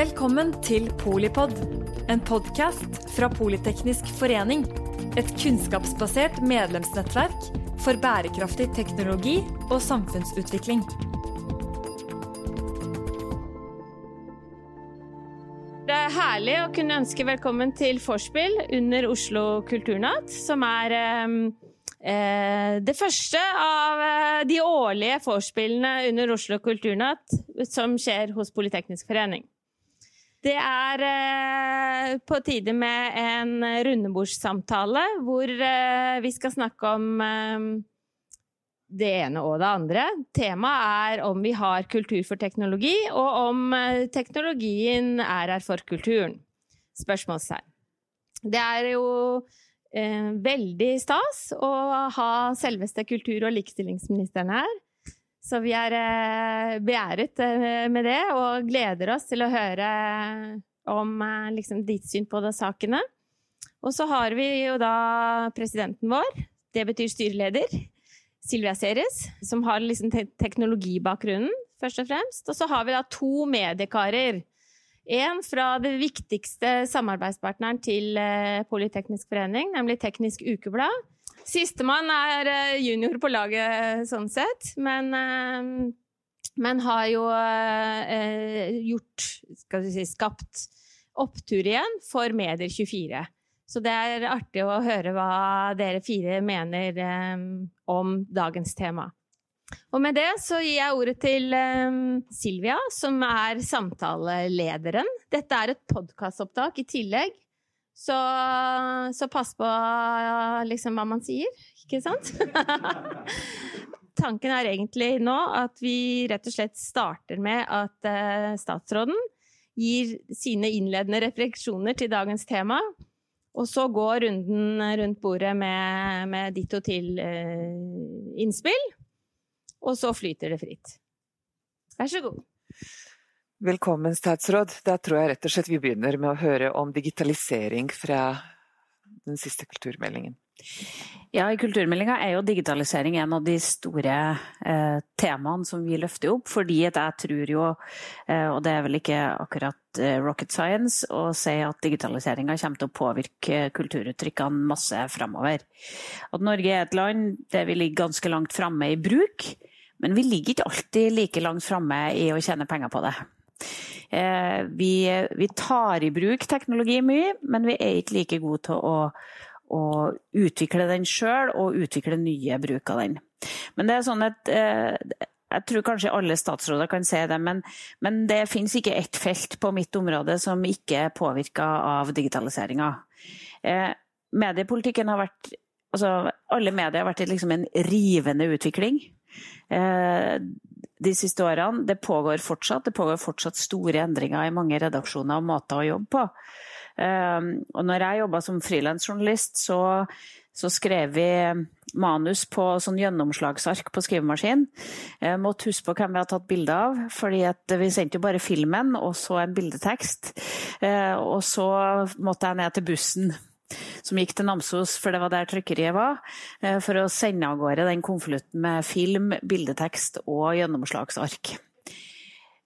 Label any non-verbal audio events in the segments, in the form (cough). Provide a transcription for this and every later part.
Velkommen til Polipod, en podkast fra Politeknisk forening. Et kunnskapsbasert medlemsnettverk for bærekraftig teknologi og samfunnsutvikling. Det er herlig å kunne ønske velkommen til Forspill under Oslo kulturnatt, som er eh, eh, det første av eh, de årlige vorspielene under Oslo kulturnatt som skjer hos Politeknisk forening. Det er eh, på tide med en rundebordssamtale hvor eh, vi skal snakke om eh, det ene og det andre. Temaet er om vi har kultur for teknologi, og om eh, teknologien er her for kulturen. Spørsmålstegn. Det er jo eh, veldig stas å ha selveste kultur- og likestillingsministeren her. Så vi er eh, beæret eh, med det, og gleder oss til å høre om eh, liksom, ditt syn på de sakene. Og så har vi jo da presidenten vår, det betyr styreleder, Silvia Ceres, som har liksom te teknologibakgrunnen, først og fremst. Og så har vi da to mediekarer. En fra det viktigste samarbeidspartneren til Politeknisk forening, nemlig Teknisk Ukeblad. Sistemann er eh, junior på laget, sånn sett, men, eh, men har jo eh, gjort Skal vi si skapt opptur igjen for Medier24. Så det er artig å høre hva dere fire mener om dagens tema. Og med det så gir jeg ordet til Silvia, som er samtalelederen. Dette er et podkastopptak i tillegg. Så, så pass på liksom hva man sier, ikke sant? (laughs) Tanken er egentlig nå at vi rett og slett starter med at uh, statsråden gir sine innledende refleksjoner til dagens tema. Og så går runden rundt bordet med, med ditt og til eh, innspill. Og så flyter det fritt. Vær så god. Velkommen, statsråd. Da tror jeg rett og slett vi begynner med å høre om digitalisering fra den siste kulturmeldingen. Ja, i kulturmeldinga er jo digitalisering en av de store eh, temaene som vi løfter opp. Fordi at jeg tror jo, eh, og det er vel ikke akkurat eh, rocket science, å si at digitaliseringa kommer til å påvirke kulturuttrykkene masse framover. At Norge er et land der vi ligger ganske langt framme i bruk, men vi ligger ikke alltid like langt framme i å tjene penger på det. Eh, vi, vi, tar i bruk teknologi mye, men vi er ikke like gode til å å utvikle den sjøl og utvikle nye bruk av den. Men det er sånn at eh, jeg tror kanskje alle statsråder kan se det, men, men det finnes ikke ett felt på mitt område som ikke er påvirka av digitaliseringa. Eh, mediepolitikken har vært Altså, alle medier har vært liksom en rivende utvikling de siste årene. Det pågår fortsatt. Det pågår fortsatt store endringer i mange redaksjoner og måter å jobbe på. Ehm, og når jeg jobba som frilansjournalist, så, så, skrev vi manus på sånn gjennomslagsark på skrivemaskin. Jeg måtte huske på hvem vi hadde tatt bilde av, fordi vi sendte jo bare filmen og så en bildetekst. Eh, og så måtte jeg ned til bussen som gikk til Namsos, for det var der trykkeriet var, eh, for å sende av gårde den konvolutten med film, bildetekst og gjennomslagsark.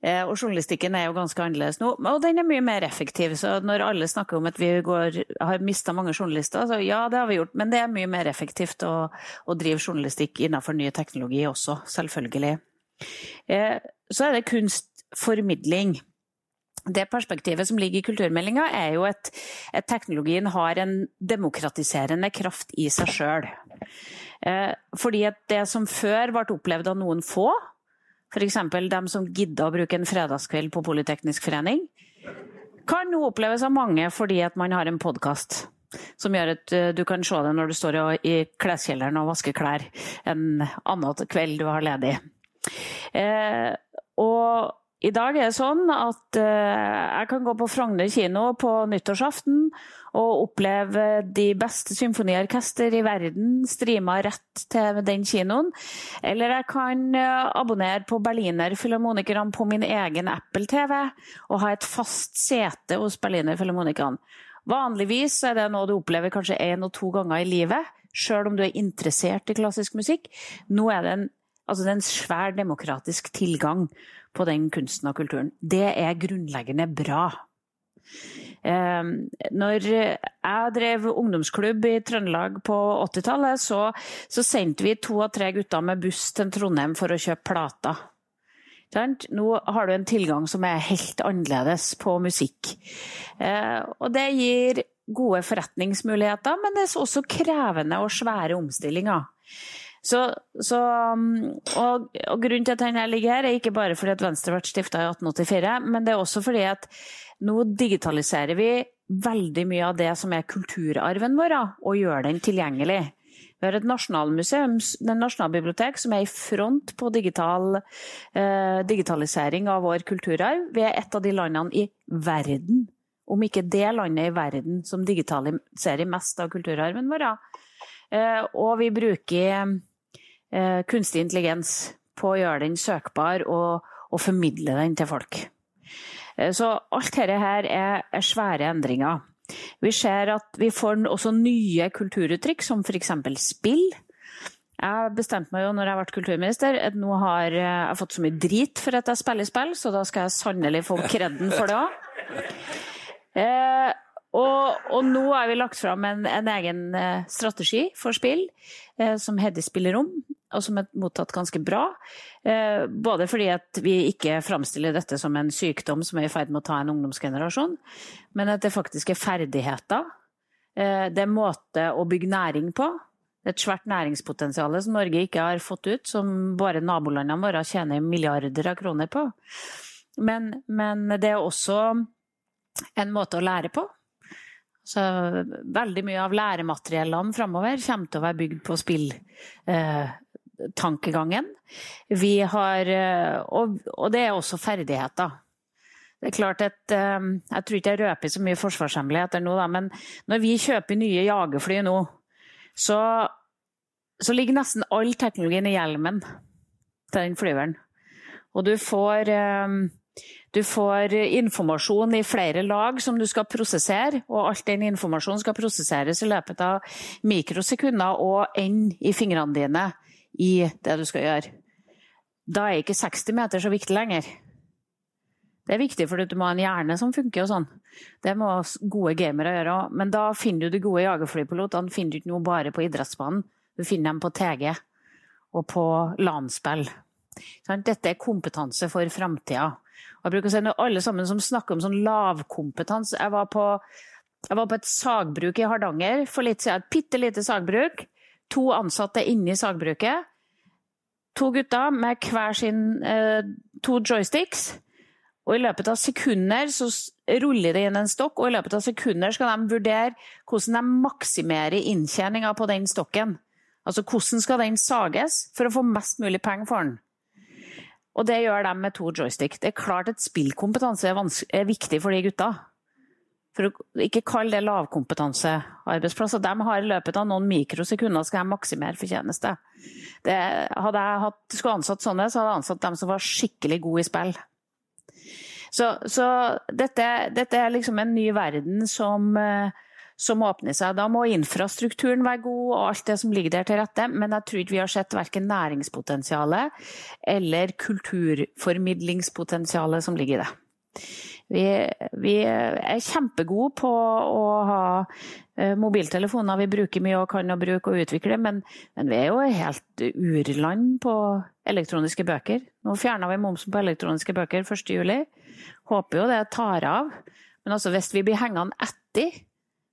Eh, og journalistikken er jo ganske annerledes nå, og den er mye mer effektiv. Så når alle snakker om at vi går, har mista mange journalister, så ja, det har vi gjort. Men det er mye mer effektivt å, å drive journalistikk innenfor ny teknologi også, selvfølgelig. Eh, så er det kunstformidling. Det perspektivet som ligger i kulturmeldinga, er jo at, at teknologien har en demokratiserende kraft i seg sjøl. Eh, fordi at det som før ble opplevd av noen få, F.eks. dem som gidder å bruke en fredagskveld på Politeknisk forening, kan nå oppleves av mange fordi at man har en podkast som gjør at eh, du kan se det når du står i kleskjelleren og vasker klær en annen kveld du har ledig. Eh, og i dag er det sånn at eh, jeg kan gå på Frogner kino på nyttårsaften og oppleve de beste symfoniorkester i verden streama rett til den kinoen. Eller jeg kan eh, abonnere på Berliner Filharmonikerne på min egen Apple TV og ha et fast sete hos Berliner Filharmonikerne. Vanligvis er det noe du opplever kanskje én og to ganger i livet, sjøl om du er interessert i klassisk musikk. Nå er det en Altså det er en svær demokratisk tilgang på den kunsten og kulturen. Det er grunnleggende bra. Eh, når jeg drev ungdomsklubb i Trøndelag på 80-tallet, så, så, sendte vi to av tre gutter med buss til Trondheim for å kjøpe plater. Nå har du en tilgang som er helt annerledes på musikk. Eh, og det gir gode forretningsmuligheter, men det er også krevende og svære omstillinger. Så, så, og, og, grunnen til at denne ligger her, er ikke bare fordi at Venstre ble stifta i 1884, men det er også fordi at nå digitaliserer vi veldig mye av det som er kulturarven vår, og gjør den tilgjengelig. Vi har et nasjonalmuseum, en Nasjonalbibliotek, som er i front på digital, eh, digitalisering av vår kulturarv. Vi er et av de landene i verden, om ikke det landet i verden, som digitaliserer mest av kulturarven vår. Eh, og vi bruker kunstig intelligens på å gjøre den søkbar og, og formidle den til folk. Eh, så alt dette her er, er svære endringer. Vi ser at vi får også nye kulturuttrykk, som f.eks. spill. Jeg bestemte meg jo når jeg ble kulturminister, at nå har jeg fått så mye drit for at jeg spiller spill, så da skal jeg sannelig få kreden for det òg. Eh, og, og, nå har vi lagt fram en, en egen eh, strategi for spill, eh, som heter Spillerom og som er mottatt ganske bra. Eh, både fordi at vi ikke framstiller dette som en sykdom som er i ferd med å ta en ungdomsgenerasjon, men at det faktisk er ferdigheter. Eh, det er måte å bygge næring på. Det er et svært næringspotensial som Norge ikke har fått ut, som bare nabolandene våre tjener milliarder av kroner på. Men, men det er også en måte å lære på. Så veldig mye av læremateriellene framover kommer til å være bygd på spill. Eh, tankegangen. Vi har eh, og, og, det er også ferdigheter. Det er klart at eh, Jeg tror ikke jeg røper så mye forsvarshemmeligheter nå, da, men når vi kjøper nye jagerfly nå, så, så ligger nesten all teknologien i hjelmen til den flyveren. Og du får eh, du får informasjon i flere lag som du skal prosessere, og alt den informasjonen skal prosesseres i løpet av mikrosekunder og ende i fingrene dine i det du skal gjøre. Da er ikke 60 meter så viktig lenger. Det er viktig fordi du må ha en hjerne som funker og sånn. Det må gode gamere gjøre òg. Men da finner du de gode jagerflypilotene finner du ikke noe bare på idrettsbanen. Du finner dem på TG og på LAN-spill. Dette er kompetanse for framtida. Jeg bruker å si når alle sammen som snakker om sånn lavkompetanse Jeg var på, jeg var på et sagbruk i Hardanger for litt siden. Et bitte lite sagbruk to ansatte inne i sagbruket. To gutter med hver sin eh, to joysticks. Og i løpet av sekunder så ruller de inn en stokk, og i løpet av sekunder skal de vurdere hvordan de maksimerer inntjeninga på den stokken. Altså hvordan skal den sages for å få mest mulig penger for den. Og det gjør de med to joystick. Det er klart at spillkompetanse er, er viktig for de gutta. For å ikke kalle det lavkompetansearbeidsplasser. De har i løpet av noen mikrosekunder skal jeg maksimere fortjeneste. Det, hadde jeg hatt, skulle ansatt sånne, så hadde jeg ansatt dem som var skikkelig gode i spill. Så, så dette, dette, er liksom en ny verden som, eh, som åpner seg. Da må infrastrukturen være god og alt det som ligger der til rette, men jeg tror ikke vi har sett verken næringspotensialet eller kulturformidlingspotensialet som ligger i det. Vi, vi, er kjempegode på å ha eh, mobiltelefoner vi bruker mye og kan å bruke og utvikle, men, men vi er jo helt urland på elektroniske bøker. Nå fjerna vi momsen på elektroniske bøker 1.7. Håper jo det tar av. Men altså, hvis vi blir hengende etter,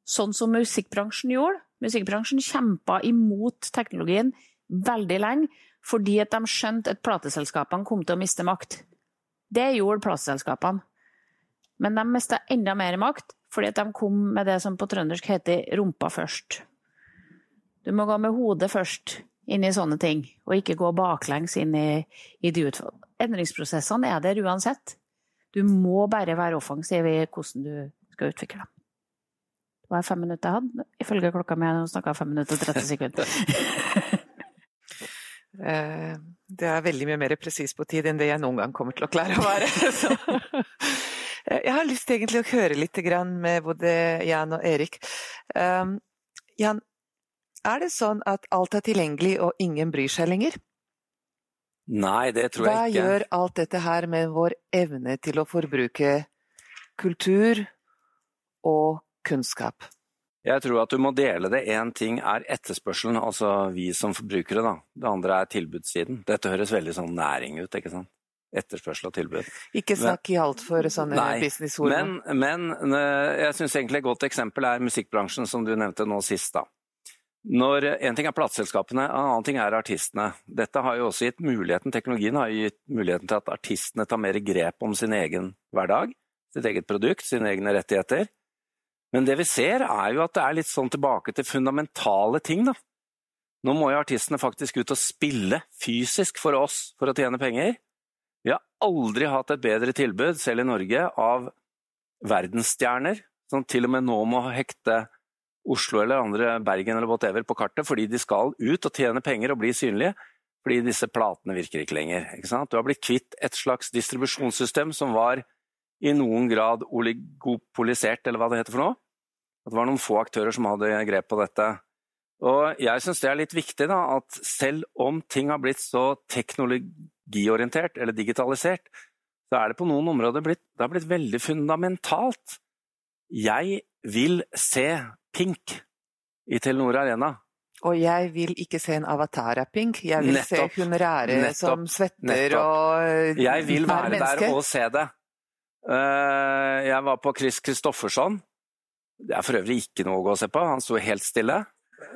sånn som musikkbransjen gjorde Musikkbransjen kjempa imot teknologien veldig lenge fordi at de skjønte at plateselskapene kom til å miste makt. Det gjorde plateselskapene. Men de mista enda mer makt fordi de kom med det som på trøndersk heter rumpa først. Du må gå med hodet først inn i sånne ting, og ikke gå baklengs inn i, i de utfall. Endringsprosessene er der uansett. Du må bare være offensiv i hvordan du skal utvikle dem. Det var fem minutter jeg hadde, ifølge klokka mi. Nå snakka jeg fem minutter og 30 sekunder. (laughs) Eh, det er veldig mye mer presis på tid enn det jeg noen gang kommer til å klare å være. (laughs) Eh, jeg har lyst egentlig å høre litt med både Jan og Erik. Um, Jan, er det sånn at alt er tilgjengelig og ingen bryr seg lenger? Nei, det tror jeg ikke. Hva gjør alt dette her med vår evne til å forbruke kultur og kunnskap? Jeg tror at du må dele det. Én ting er etterspørselen, altså vi som forbrukere, da. Det andre er tilbudssiden. Dette høres veldig sånn næring ut, ikke sant. Etterspørsel og tilbud. Ikke snakk i altfor sånne Nei, businessord. Men, men eh, jeg syns egentlig et godt eksempel er musikkbransjen, som du nevnte nå sist. da. Når En ting er plateselskapene, en annen ting er artistene. Dette har jo også gitt muligheten, Teknologien har gitt muligheten til at artistene tar mer grep om sin egen hverdag, sitt eget produkt, sine egne rettigheter. Men det vi ser, er jo at det er litt sånn tilbake til fundamentale ting, da. Nå må jo artistene faktisk ut og spille fysisk for oss for å tjene penger. Vi har aldri hatt et bedre tilbud, selv i Norge, av verdensstjerner som til og med nå må hekte Oslo eller andre Bergen eller whatever på kartet fordi de skal ut og tjene penger og bli synlige. Fordi disse platene virker ikke lenger. Ikke? Du har blitt kvitt et slags distribusjonssystem som var i noen grad oligopolisert, eller hva det heter for noe. At det var noen få aktører som hadde grep på dette. Og jeg syns det er litt viktig da, at selv om ting har blitt så teknologiorientert eller digitalisert, så er det på noen områder blitt, det har blitt veldig fundamentalt. Jeg vil se Pink i Telenor Arena. Og jeg vil ikke se en avatar av Pink, jeg vil Nettopp. se hun rære som svetter Nettopp. og Jeg vil være der og se det. Eh, Jeg var på Chris Christofferson. Det er for øvrig ikke noe å gå og se på, han sto helt stille.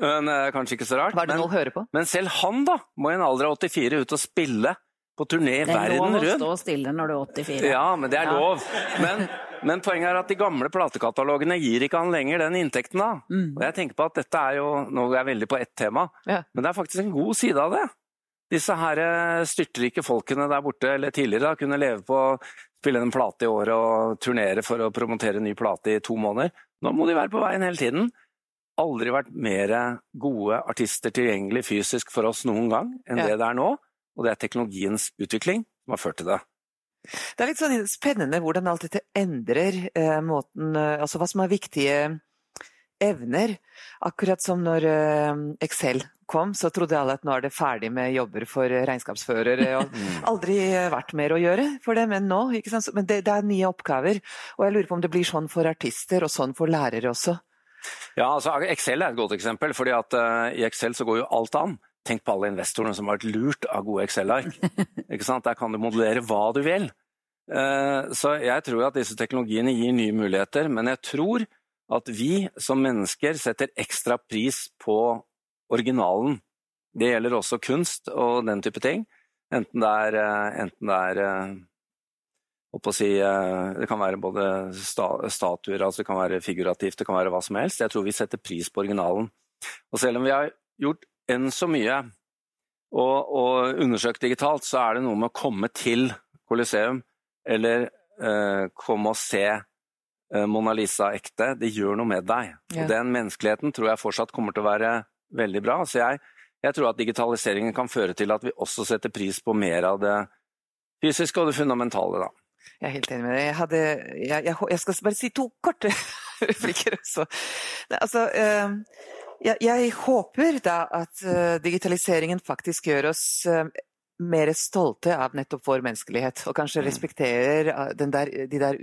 Men eh, Kanskje ikke så rart. Var det men- noe å høre på? Men selv han da, må i en alder av 84 ut og spille på turné Det er lov å stå stille når du er 84. Ja, men det er Ja. lov. Men, men poenget er at de gamle platekatalogene gir ikke han lenger den inntekten da. Mm. Og jeg tenker på at dette er jo, nå er jeg veldig på ett tema, Ja. men det er faktisk en god side av det. Disse her eh, styrtrike folkene der borte, eller tidligere da, kunne leve på å spille en plate i året og turnere for å promotere en ny plate i to måneder. Nå må de være på veien hele tiden. Aldri vært mer gode artister tilgjengelig fysisk for oss noen gang enn Ja. det det er nå. Og det er teknologiens utvikling som har ført til det. Det er litt sånn spennende hvordan alt dette endrer eh, måten eh, Altså hva som er viktige evner. Akkurat som når eh, Excel kom, så trodde alle at nå er det ferdig med jobber for regnskapsførere. og (laughs) Aldri eh, vært mer å gjøre for det, men nå. Ikke sant? Men det, det er nye oppgaver. Og jeg lurer på om det blir sånn for artister, og sånn for lærere også. Ja, altså Excel er et godt eksempel, fordi at uh, i Excel så går jo alt an. Tenk på alle investorene som har vært lurt av gode Excel-ark. (laughs) Der kan du modellere hva du vil. Eh, så jeg tror at disse teknologiene gir nye muligheter, men jeg tror at vi som mennesker setter ekstra pris på originalen. Det gjelder også kunst og den type ting. Enten det er, eh, enten det er eh, si, Det kan være både statuer, altså det kan være figurativt, det kan være hva som helst. Jeg tror vi setter pris på originalen. Og selv om vi har gjort enn så mye og, og undersøkt digitalt, så er det noe med å komme til Coliseum eller eh, komme og se eh, Mona Lisa ekte. Det gjør noe med deg. Ja. Og den menneskeligheten tror jeg fortsatt kommer til å være veldig bra. Så jeg, jeg tror at digitaliseringen kan føre til at vi også setter pris på mer av det fysiske og det fundamentale, da. Jeg er helt enig med deg. Jeg, hadde, jeg, jeg, jeg skal bare si to korte (laughs) replikker også. Altså, eh, jeg, jeg håper da at eh, digitaliseringen faktisk gjør oss eh, mer stolte av nettopp vår menneskelighet, og kanskje Mm. respekterer eh, den der, de der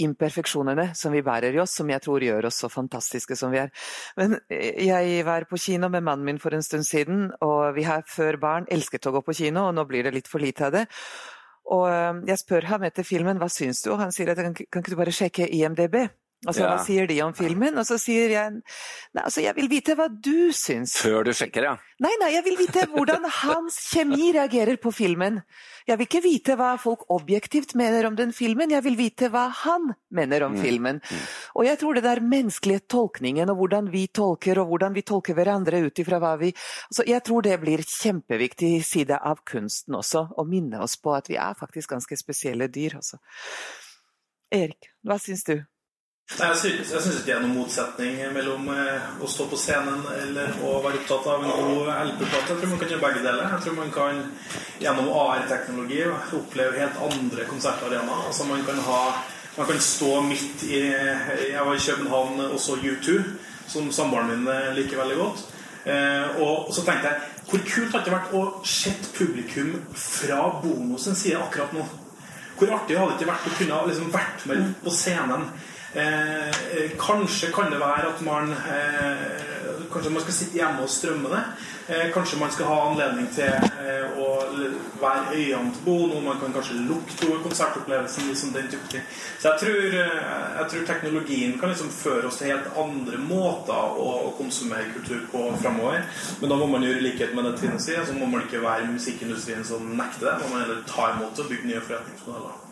imperfeksjonene som vi bærer i oss, som jeg tror gjør oss så fantastiske som vi er. Men jeg var på kino med mannen min for en stund siden, og vi har før barn elsket å gå på kino, og nå blir det litt for lite av det. Og jeg spør ham etter filmen hva syns du, og han sier at kan, kan ikke du bare sjekke IMDb? Altså, Ja. Hva sier de om filmen? Og så sier jeg nei, altså, jeg vil vite hva du syns. Før du sjekker, ja. Nei, nei, jeg vil vite hvordan hans kjemi reagerer på filmen. Jeg vil ikke vite hva folk objektivt mener om den filmen, jeg vil vite hva han mener om Mm. filmen. Og jeg tror det der menneskelige tolkningen, og hvordan vi tolker, og hvordan vi tolker hverandre ut ifra hva vi altså, Jeg tror det blir kjempeviktig side av kunsten også, å minne oss på at vi er faktisk ganske spesielle dyr, altså. Erik, hva syns du? Nei, Jeg syns ikke det er noen motsetning mellom eh, å stå på scenen eller å være opptatt av en god LP-plate. Jeg tror man kan gjøre begge deler. Jeg tror man kan gjennom AR-teknologi oppleve helt andre konsertarenaer. Altså man kan ha man kan stå midt i Jeg var i København og så U2, som samboeren min liker veldig godt. Eh, og så tenkte jeg Hvor kult hadde det vært å se publikum fra Bono sin side akkurat nå? Hvor artig hadde det ikke vært å kunne liksom vært med på scenen? Eh, kanskje kan det være at man eh, Kanskje man skal sitte hjemme og strømme det. Eh, kanskje man skal ha anledning til eh, å være øynene til Bono. Man kan kanskje lukte konsertopplevelsen. Liksom den type ting. Så jeg tror, eh, jeg tror, teknologien kan liksom føre oss til helt andre måter å konsumere kultur på framover. Men da må man gjøre likhet med det Trine sier. Så må man ikke være musikkindustrien som nekter det. Man må heller ta imot det og bygge nye forretningsmodeller.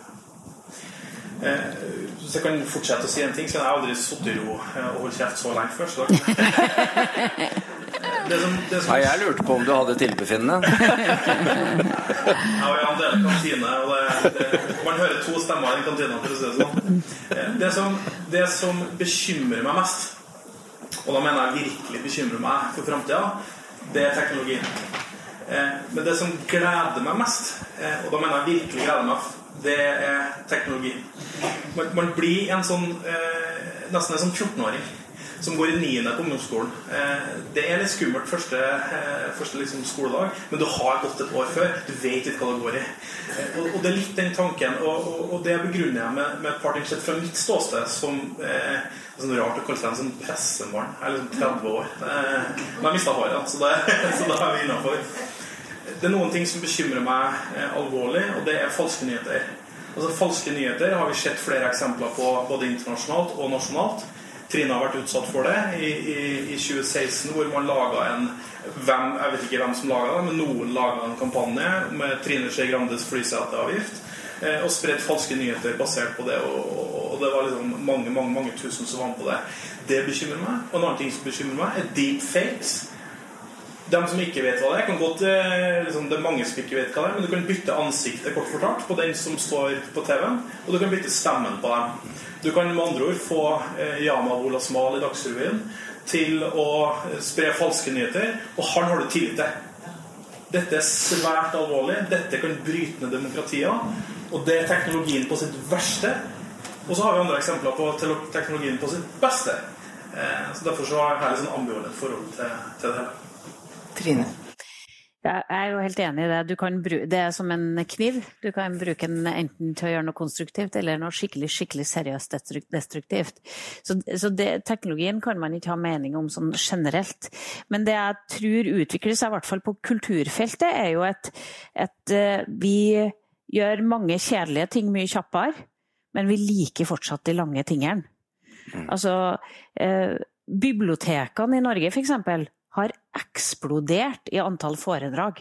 Så jeg kan fortsette å si en ting, så jeg har aldri sittet i ro og holdt kjeft så lenge før. Så (laughs) det som, det som... Ja, jeg lurte på om du hadde tilbefinnende. (laughs) ja, Jan deler kantine, og det, det, man hører to stemmer i kantina. For å si det, sånn. det, som, det som bekymrer meg mest, og da mener jeg virkelig bekymrer meg for framtida, det er teknologien. Eh, men det som gleder meg mest, eh, og da mener jeg virkelig gleder meg, det er teknologi. Man, man blir en sånn eh, nesten en sånn 14-åring som går i niende på ungdomsskolen. Eh, det er litt skummelt første, eh, første liksom skoledag, men du har gått et år før. Du vet ikke hva det går i. Eh, og, det er litt den tanken, og, og det begrunner jeg med, med et par ting fra mitt ståsted som eh, sånn rart å kalle seg en sånn pressemann. Jeg er liksom 30 år. Eh, men jeg mista håret, (laughs) så da er vi innafor. Det er noen ting som bekymrer meg eh, alvorlig, og det er falske nyheter. Altså Falske nyheter har vi sett flere eksempler på både internasjonalt og nasjonalt. Trine har vært utsatt for det i, i, i 2016, hvor man laga en hvem, Jeg vet ikke hvem som laga det, men noen laga en kampanje med Trine Skei Grandes flyseteavgift. Eh, og spredt falske nyheter basert på det. Og, og, det var liksom mange mange, mange tusen som var med på det. Det bekymrer meg. Og en annen ting som bekymrer meg, er deepfakes. De som ikke vet hva det er, kan gå til liksom, Det er mange som ikke vet hva det er, men du kan bytte ansiktet kort fortalt på den som står på TV-en, og du kan bytte stemmen på dem. Du kan med andre ord få eh, Yama Wolasmal i Dagsrevyen til å eh, spre falske nyheter, og han har du tillit til. Dette er svært alvorlig. Dette kan bryte ned demokratier. Og det er teknologien på sitt verste. Og så har vi andre eksempler på teknologien på sitt beste. Eh, så Derfor så har jeg litt sånn ambivalent forhold til, til det hele. Trine? Jeg er jo helt enig i det. Bruke, det er som en kniv. Du kan bruke den enten til å gjøre noe konstruktivt eller noe skikkelig skikkelig seriøst destruktivt. Så, så det, teknologien kan man ikke ha mening om sånn generelt. Men det jeg tror utvikler seg, i hvert fall på kulturfeltet, er jo at, at uh, vi gjør mange kjedelige ting mye kjappere, men vi liker fortsatt de lange tingene. Mm. Altså, uh, bibliotekene i Norge, for eksempel har eksplodert i antall foredrag.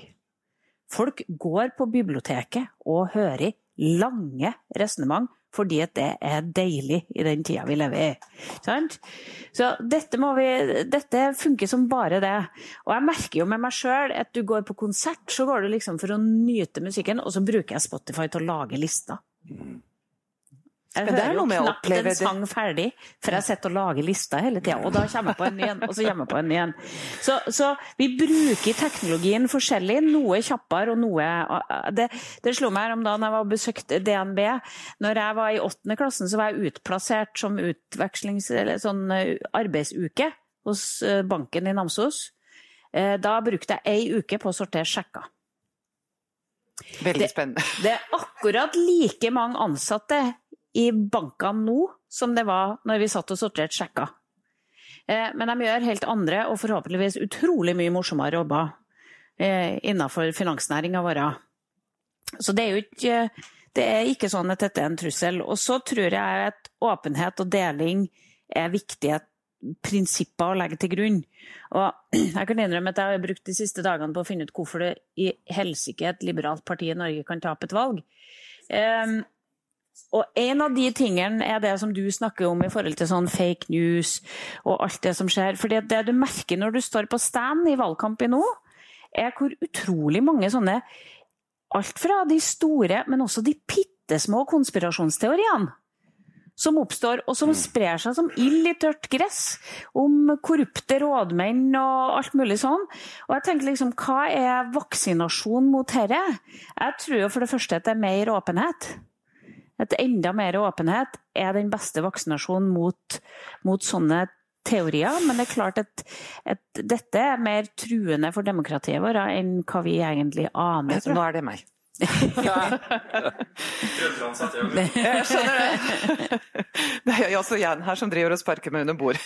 Folk går på biblioteket og hører lange resonnement fordi det er deilig i den tida vi lever i. Så dette, vi, dette, funker som bare det. Og jeg merker jo med meg sjøl at du går på konsert, så går du liksom for å nyte musikken, og så bruker jeg Spotify til å lage lister. Jeg hører jo knapt en sang ferdig, for jeg sitter og lager lister hele tida. Og da kommer jeg på en ny en, og så kommer jeg på en ny en. Så, så, vi bruker teknologien forskjellig. Noe kjappere og noe Det, det slo meg her om dagen jeg var besøkte DNB. Når jeg var i åttende klassen, så var jeg utplassert som utvekslings... Eller sånn eh, arbeidsuke hos eh, banken i Namsos. Eh, da brukte jeg ei uke på å sortere sjekker. Veldig spennende. Det, det er akkurat like mange ansatte i bankene nå som det var når vi satt og sorterte sjekker. Eh, men de gjør helt andre og forhåpentligvis utrolig mye morsommere jobber eh, innenfor finansnæringa vår. Så det er jo ikke, det er ikke sånn at dette er en trussel. Og så tror jeg at åpenhet og deling er viktige prinsipper å legge til grunn. Og (clears throat) jeg kan innrømme at jeg har brukt de siste dagene på å finne ut hvorfor det i helsike et liberalt parti i Norge kan tape et valg. Og en av de tingene er det som du snakker om i forhold til sånn fake news og alt det som skjer. For det du merker når du står på stand i valgkampen nå, er hvor utrolig mange sånne Alt fra de store, men også de bitte små konspirasjonsteoriene som oppstår, og som sprer seg som ild i tørt gress. Om korrupte rådmenn og alt mulig sånn. Og jeg tenker liksom, hva er vaksinasjon mot dette? Jeg tror jo for det første at det er mer åpenhet. At enda mer åpenhet er den beste vaksinasjonen mot, mot sånne teorier, men det er klart at, at, dette er mer truende for demokratiet vårt enn hva vi egentlig aner. Nå er det meg. (laughs) (laughs) jeg skjønner det. Det er jeg også Jan her som driver og sparker meg under bordet.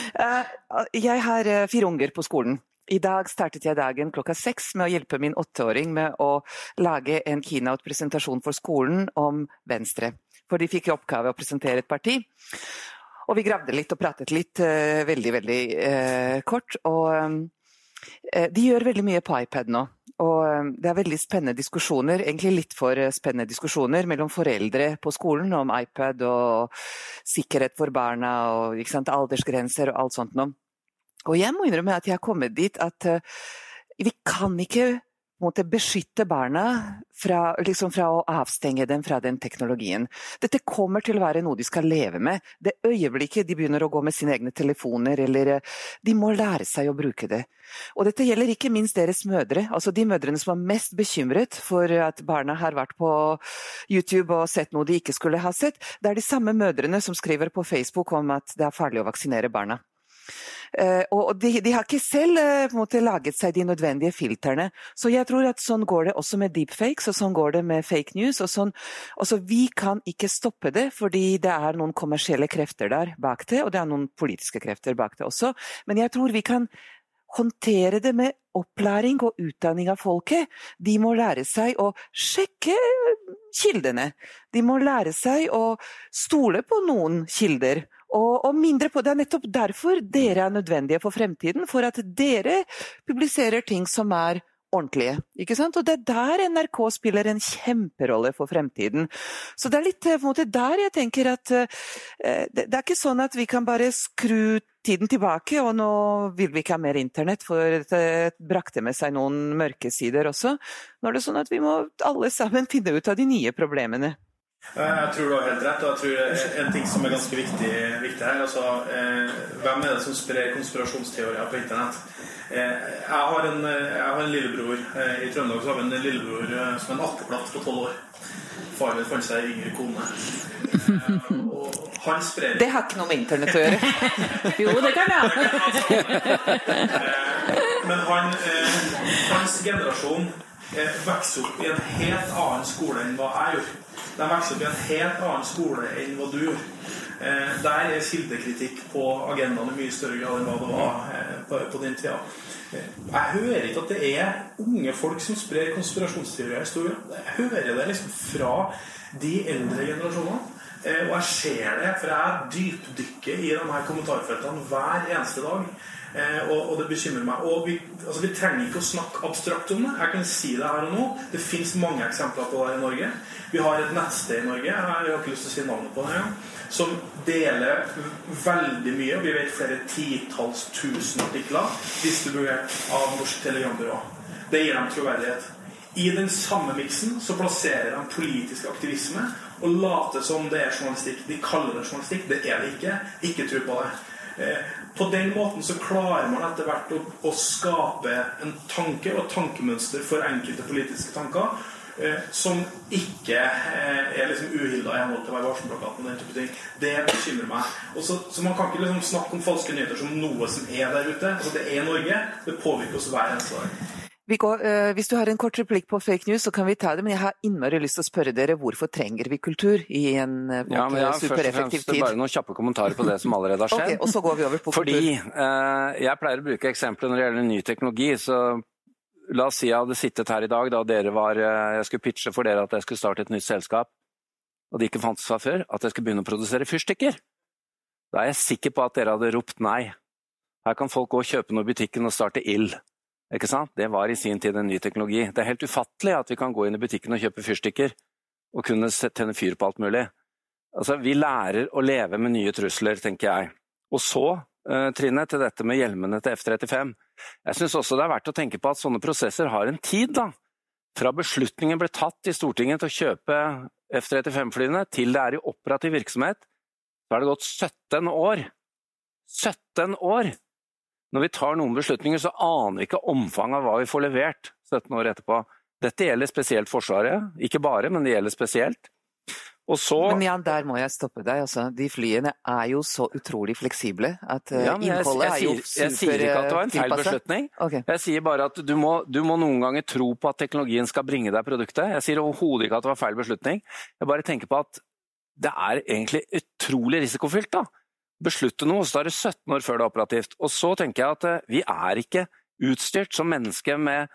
(laughs) Jeg har fire unger på skolen. I dag startet jeg dagen klokka seks med å hjelpe min åtteåring med å lage en keynote-presentasjon for skolen om Venstre. For de fikk i oppgave å presentere et parti. Og vi gravde litt og pratet litt, uh, veldig, veldig uh, kort. Og uh, de gjør veldig mye på iPad nå. Og det er veldig spennende diskusjoner, egentlig litt for spennende diskusjoner, mellom foreldre på skolen om iPad og sikkerhet for barna og aldersgrenser og alt sånt noe. Og jeg må innrømme at jeg har kommet dit at vi kan ikke måte, beskytte barna fra, liksom fra, å avstenge dem fra den teknologien. Dette kommer til å være noe de skal leve med. Det øyeblikket de begynner å gå med sine egne telefoner, eller eh, De må lære seg å bruke det. Og dette gjelder ikke minst deres mødre, altså de mødrene som er mest bekymret for at barna har vært på YouTube og sett noe de ikke skulle ha sett. Det er de samme mødrene som skriver på Facebook om at det er farlig å vaksinere barna. Uh, og de, de, har ikke selv uh, måte, laget seg de nødvendige filtrene. Så jeg tror at sånn går det også med deepfakes, og sånn går det med fake news. og sånn. Også, vi kan ikke stoppe det, fordi det er noen kommersielle krefter der bak det, og det er noen politiske krefter bak det også. Men jeg tror vi kan håndtere det med opplæring og utdanning av folket. De må lære seg å sjekke kildene. De må lære seg å stole på noen kilder og, og, mindre på Det er nettopp derfor dere er nødvendige for fremtiden. For at dere publiserer ting som er ordentlige. Ikke sant? Og det er der NRK spiller en kjemperolle for fremtiden. Så det er litt på en måte der jeg tenker at uh, det, det er ikke sånn at vi kan bare skru tiden tilbake, og nå vil vi ikke ha mer internett, for det brakte med seg noen mørke sider også. Nå er det sånn at vi må alle sammen finne ut av de nye problemene. Jeg tror du har helt rett. og jeg tror En ting som er ganske viktig, viktig her altså, eh, Hvem er det som sprer konspirasjonsteorier på internett? Eh, jeg, har en, jeg har en lillebror. Eh, I Trøndelag så har vi en lillebror eh, som er en akkeplatt på tolv år. Faren min fant seg yngre kone. Eh, og han sprer Det har ikke noe med internett å gjøre. (laughs) jo, det kan jeg. Eh, men han, hans generasjon vokser opp i en helt annen skole enn hva jeg gjorde. De vokser opp i en helt annen skole enn hva du gjorde. Eh, der er kildekritikk på agendaen i mye større grad enn hva det var eh, på, på den tida. Eh, jeg hører ikke at det er unge folk som sprer konspirasjonsteorier i historien. Jeg hører det liksom fra de eldre generasjonene. Og jeg ser det, for jeg dypdykker i de her kommentarfeltene hver eneste dag. Eh, og, og, det bekymrer meg. Og vi, altså, vi, trenger ikke å snakke abstrakt om det. Jeg kan si det her og nå. Det fins mange eksempler på det i Norge. Vi har et nettsted i Norge jeg har ikke lyst til å si navnet på det som deler veldig mye. Vi vet flere titalls tusen artikler distribuert av Norsk Telegrambyrå. Det gir dem troverdighet. I den samme miksen så plasserer de politisk aktivisme og later som det er journalistikk. De kaller det journalistikk. Det er det ikke. Ikke tro på det. Eh, på den måten så klarer man etter hvert å, å skape en tanke og tankemønster for enkelte politiske tanker eh, som ikke eh, er liksom uhilda i henhold til Vær varsom-plakaten. Det bekymrer meg. Så, så, Man kan ikke liksom snakke om falske nyheter som noe som er der ute. Altså Det er Norge. Det påvirker oss hver eneste dag. Går, uh, hvis du har en kort replikk på fake news, så kan vi ta det. Men jeg har innmari lyst til å spørre dere hvorfor trenger vi kultur i en uh, ja, men jeg supereffektiv tid? Bare noen kjappe kommentarer på det som allerede har (laughs) skjedd. okay, og så går vi over på Fordi uh, jeg pleier å bruke eksempler når det gjelder ny teknologi. så La oss si jeg hadde sittet her i dag da dere var, jeg skulle pitche for dere at jeg skulle starte et nytt selskap, og det ikke fantes fra før, at jeg skulle begynne å produsere fyrstikker. Da er jeg sikker på at dere hadde ropt nei. Her kan folk gå og kjøpe noe i butikken og starte ild. Ikke sant? Det var i sin tid en ny teknologi. Det er helt ufattelig at vi kan gå inn i butikken og kjøpe fyrstikker og kunne tenne fyr på alt mulig. Altså, vi lærer å leve med nye trusler, tenker jeg. Og så, uh, Trine, til dette med hjelmene til F-35. Jeg syns også det er verdt å tenke på at sånne prosesser har en tid, da. Fra beslutningen ble tatt i Stortinget til å kjøpe F-35-flyene, til det er i operativ virksomhet, så har det gått 17 år. 17 år! Når vi tar noen beslutninger, så aner vi ikke omfanget av hva vi får levert 17 år etterpå. Dette gjelder spesielt Forsvaret. Ikke bare, men det gjelder spesielt. Så, men Jan, der må jeg stoppe deg. Altså. De flyene er jo så utrolig fleksible at uh, ja, innholdet jeg, jeg, er jo super Jeg sier ikke at det var en feil beslutning. Okay. Jeg sier bare at du må, du må, noen ganger tro på at teknologien skal bringe deg produktet. Jeg sier overhodet ikke at det var feil beslutning. Jeg bare tenker på at det er egentlig utrolig risikofylt. da. Beslutte noe, så er det 17 år før det er operativt. Og så tenker jeg at uh, vi er ikke utstyrt som menneske med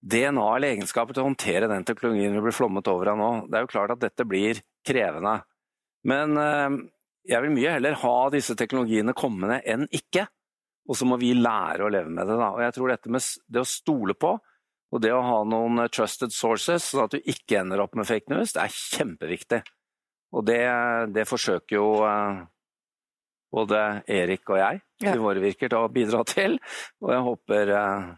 DNA eller egenskaper til å håndtere den teknologien vi blir flommet over av nå. Det er jo klart at dette blir krevende. Men eh, jeg vil mye heller ha disse teknologiene kommende enn ikke. Og så må vi lære å leve med det. Da. Og jeg tror dette med det å stole på, og det å ha noen trusted sources, sånn at du ikke ender opp med fake news, det er kjempeviktig. Og det, det forsøker jo eh, både Erik og jeg ja. i våre virker til å bidra til, og jeg håper eh,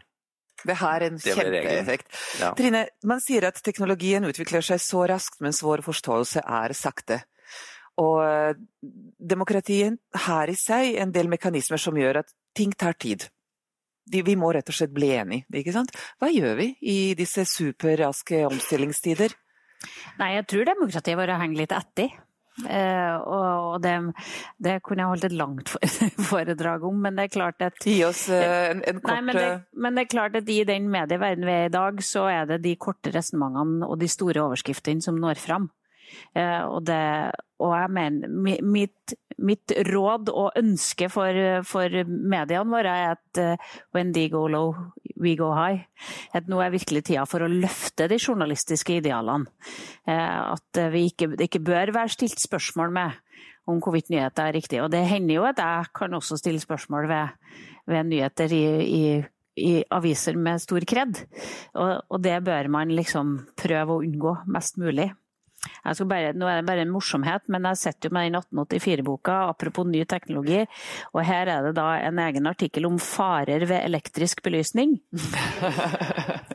det har en kjempeeffekt. Ja. Trine, man sier at teknologien utvikler seg så raskt, mens vår forståelse er sakte. Og demokratiet demokratien har i seg en del mekanismer som gjør at ting tar tid. Vi må rett og slett bli enige, ikke sant? Hva gjør vi i disse superraske omstillingstider? Nei, jeg tror demokratiet vårt henger litt etter. Uh, og det, det, kunne jeg holdt et langt (laughs) foredrag om, men det er klart at Gi oss uh, en, en, kort nei, men, det, men, det, er klart at i den medieverdenen vi er i dag, så er det de korte resonnementene og de store overskriftene som når fram. Uh, og, det, og jeg mener, mitt, mitt, råd og ønske for, for mediene våre er at when they go low, we go high. At nå er virkelig tida for å løfte de journalistiske idealene. At vi ikke, det ikke bør være stilt spørsmål med om hvorvidt nyheter er riktig. Og det hender jo at jeg kan også stille spørsmål ved, ved nyheter i, i i aviser med stor kred. Og, og, det bør man liksom prøve å unngå mest mulig. Bare, nå er det bare en morsomhet, men jeg sitter jo med den 1884-boka, apropos ny teknologi, og her er det da en egen artikkel om farer ved elektrisk belysning. (laughs)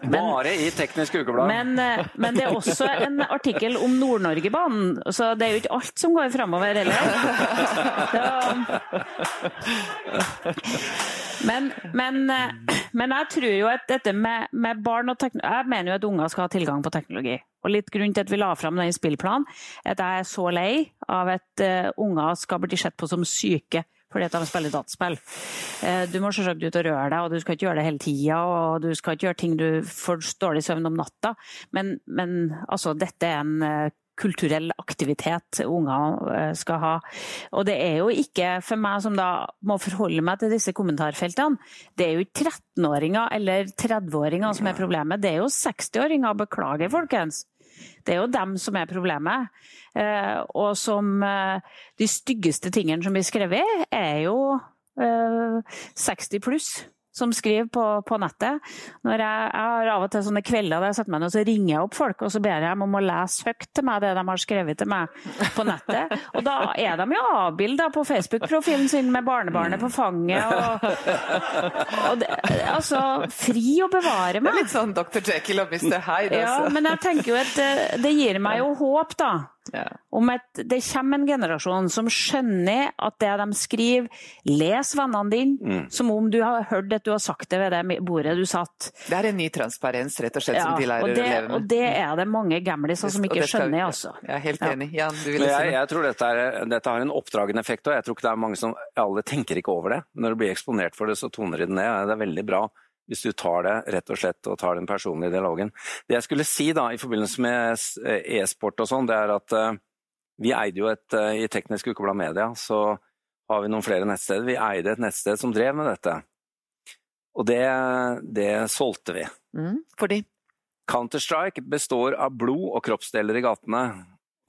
Men, Bare i Teknisk Ukeblad. Men, eh, men, det er også en artikkel om Nord-Norgebanen, så det er jo ikke alt som går framover heller. (laughs) Men, men, eh, men, jeg tror jo at dette med, med barn og teknologi Jeg mener jo at unger skal ha tilgang på teknologi. Og litt grunn til at vi la fram den spillplanen, at jeg er så lei av at uh, unger skal bli sett på som syke fordi at de spiller dataspill. Uh, du må selvsagt ut og røre deg, og du skal ikke gjøre det hele tida. Og du skal ikke gjøre ting du får dårlig søvn om natta. Men, men altså, dette er en uh, kulturell aktivitet unger skal ha. Og det er jo ikke for meg som da må forholde meg til disse kommentarfeltene, det er jo ikke 13-åringer eller 30-åringer som er problemet, det er jo 60-åringer. Beklager, folkens. Det er jo dem som er problemet. Eh, og som eh, De styggeste tingene som blir skrevet, er jo 60 eh, pluss som skriver på, på nettet. Når jeg, jeg, har av og til sånne kvelder der jeg setter meg ned og så ringer jeg opp folk og så ber jeg dem om å lese høyt til meg det de har skrevet til meg på nettet. Og da er de jo avbilda på Facebook-profilen sin med barnebarnet på fanget. Og, og det, altså, fri å bevare meg. Det er litt sånn Dr. Jekyll og Mr. Hyde. Ja, altså. men jeg tenker jo at det, det gir meg jo håp, da. Ja. Om at det kommer en generasjon som skjønner at det de skriver Les vennene dine mm. som om du har hørt at du har sagt det ved det bordet du satt. Det er en ny transparens rett og slett ja, som de lærer det, å leve med. Og det er det mange gamliser som ikke skjønner, altså. Jeg er helt enig. Jan, du vil si jeg, jeg tror dette, er, dette, har en oppdragende effekt, og jeg tror ikke det er mange som Alle tenker ikke over det. Når du blir eksponert for det, så toner de det ned. Det er veldig bra hvis du tar det rett og slett og tar den personlige dialogen. Det jeg skulle si da, i forbindelse med e-sport og sånn, det er at uh, vi eide jo et uh, I Teknisk Ukeblad Media så har vi noen flere nettsteder. Vi eide et nettsted som drev med dette. Og det, det solgte vi. Mm, fordi? Counter-Strike består av blod og kroppsdeler i gatene.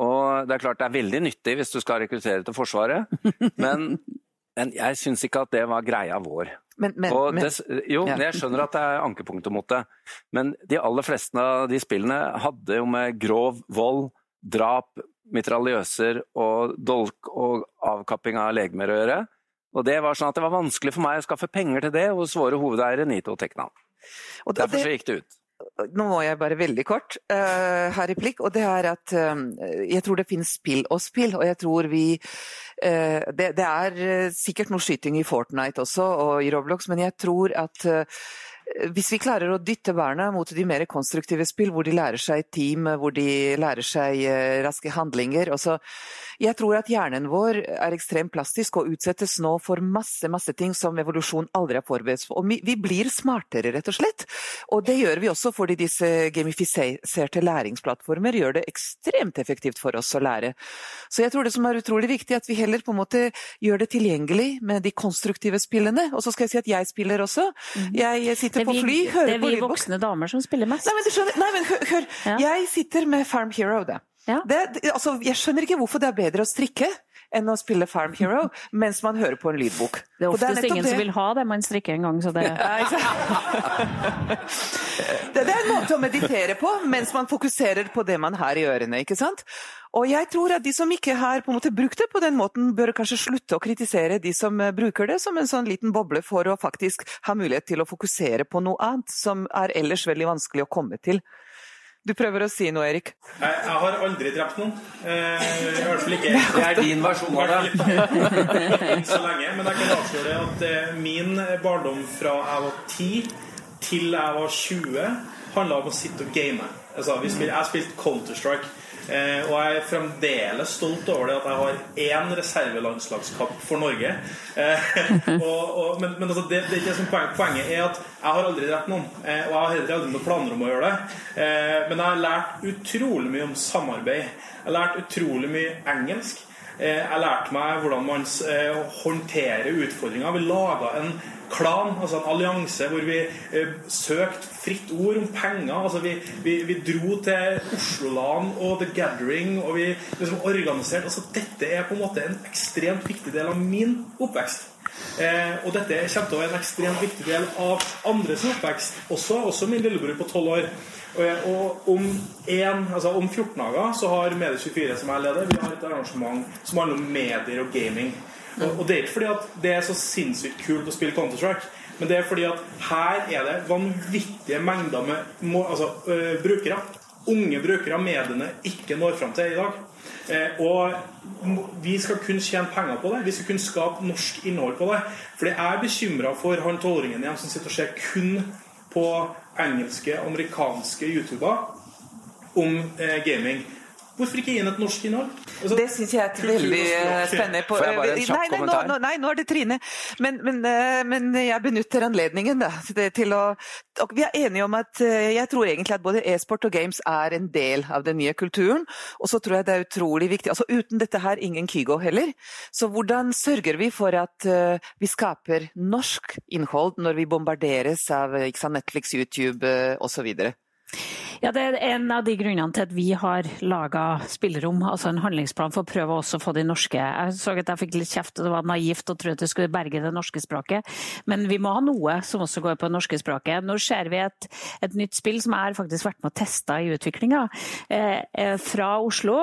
Og det er klart det er veldig nyttig hvis du skal rekruttere til Forsvaret, (laughs) men, men jeg syns ikke at det var greia vår. Men, men, det, jo, ja. jeg skjønner at det er ankepunktet mot det, men de aller fleste av de spillene hadde jo med grov vold, drap, mitraljøser og dolk og avkapping av legemer å gjøre. Og det var sånn at det var vanskelig for meg å skaffe penger til det hos våre hovedeiere Nito og Tekna. Derfor så gikk det ut. Nå må jeg bare veldig kort uh, ha replikk, og det er at uh, jeg tror det finnes spill og spill, og jeg tror vi uh, det, det, er sikkert noe skyting i Fortnite også, og i Roblox, men jeg tror at hvis vi klarer å dytte barna mot de mer konstruktive spill, hvor de lærer seg team, hvor de lærer seg eh, raske handlinger også, Jeg tror at hjernen vår er ekstremt plastisk og utsettes nå for masse masse ting som evolusjon aldri har forberedt på. Vi blir smartere, rett og slett. Og det gjør vi også fordi disse gamifiserte læringsplattformer gjør det ekstremt effektivt for oss å lære. Så jeg tror det som er utrolig viktig, at vi heller på en måte gjør det tilgjengelig med de konstruktive spillene. Og så skal jeg si at jeg spiller også. Mhm. Jeg sitter Det er på vi, lydbok det er vi voksne damer som spiller mest. Nei, men, du skjønner, nei, men hør! hør. Ja. Jeg sitter med Farm Hero, det. Ja. Det, det, altså, jeg skjønner ikke hvorfor det er bedre å strikke enn å spille Farm Hero (laughs) mens man hører på en lydbok. Det er oftest oftest er ingen det- som vil ha det man strikker en gang, så det (laughs) (laughs) det, det er en måte å meditere på mens man fokuserer på det man har i ørene. ikke sant? Og jeg tror at de som ikke har på en måte brukt det på den måten, bør kanskje slutte å kritisere de som eh, bruker det som en sånn liten boble for å faktisk ha mulighet til å fokusere på noe annet som er ellers veldig vanskelig å komme til. Du prøver å si noe, Erik? Jeg, jeg har aldri drept noen. Eh, I hvert fall ikke Det er din versjon av det. (laughs) Ikke så lenge, men jeg kan avsløre at eh, min barndom fra jeg var 10 til jeg var 20 handla om å sitte og game. Altså, vi spil, jeg spilte Counter-Strike. Eh, og jeg er fremdeles stolt over det at jeg har én reservelandslagskamp for Norge. Eh, (laughs) og, og, men men altså, det, det er ikke som poenget. Poenget er at jeg har aldri drept noen. Eh, og jeg har heller aldri noen planer om å gjøre det. Men jeg har lært utrolig mye om samarbeid. Jeg har lært utrolig mye engelsk. Eh, Jeg lærte meg hvordan man eh, håndterer utfordringer. Vi laga en klan, altså en allianse, hvor vi eh, søkte fritt ord om penger. Altså vi, vi, vi dro til Osloland og The Gathering, og vi liksom organiserte altså Dette er på en måte en ekstremt viktig del av min oppvekst. Eh, og dette kommer til å være en ekstremt viktig del av andres oppvekst også. Også min lillebror på 12 år. Og, og om, en, altså om 14 dager så har Medie24, som jeg leder, vi har et arrangement som handler om medier og gaming. Og, og det er ikke fordi at det er så sinnssykt kult å spille Counter-Strike, men det er fordi at her er det vanvittige mengder med altså, øh, brukere. Unge brukere mediene ikke når fram til i dag. Eh, og vi skal kun tjene penger på det. Vi skal kun skape norsk innhold på det. For jeg er bekymra for han tolvåringen igjen som sitter og ser kun på engelske, amerikanske YouTuber om eh, gaming. Hvorfor ikke gi inn et norsk innhold? Altså, Det syns jeg er veldig eh, spennende på- Får jeg bare en kjapp nei, nei, nå, kommentar? nå, nei, nå er det Trine. Men, men, eh, men jeg benytter anledningen da, til- til å og Vi er enige om at eh, jeg tror egentlig at både e-sport og games er en del av den nye kulturen. Og så tror jeg det er utrolig viktig altså Uten dette her, ingen Kygo heller. Så hvordan sørger vi for at vi skaper norsk innhold når vi bombarderes av ikke sant, Netflix, YouTube osv.? Ja, det er en av de grunnene til at vi har laga spillerom, altså en handlingsplan for å prøve også å få de norske Jeg så at jeg fikk litt kjeft, og det var naivt å tro at det skulle berge det norske språket. Men vi må ha noe som også går på det norske språket. Nå ser vi et, et nytt spill som jeg har faktisk vært med og testa i utviklinga, eh, fra Oslo.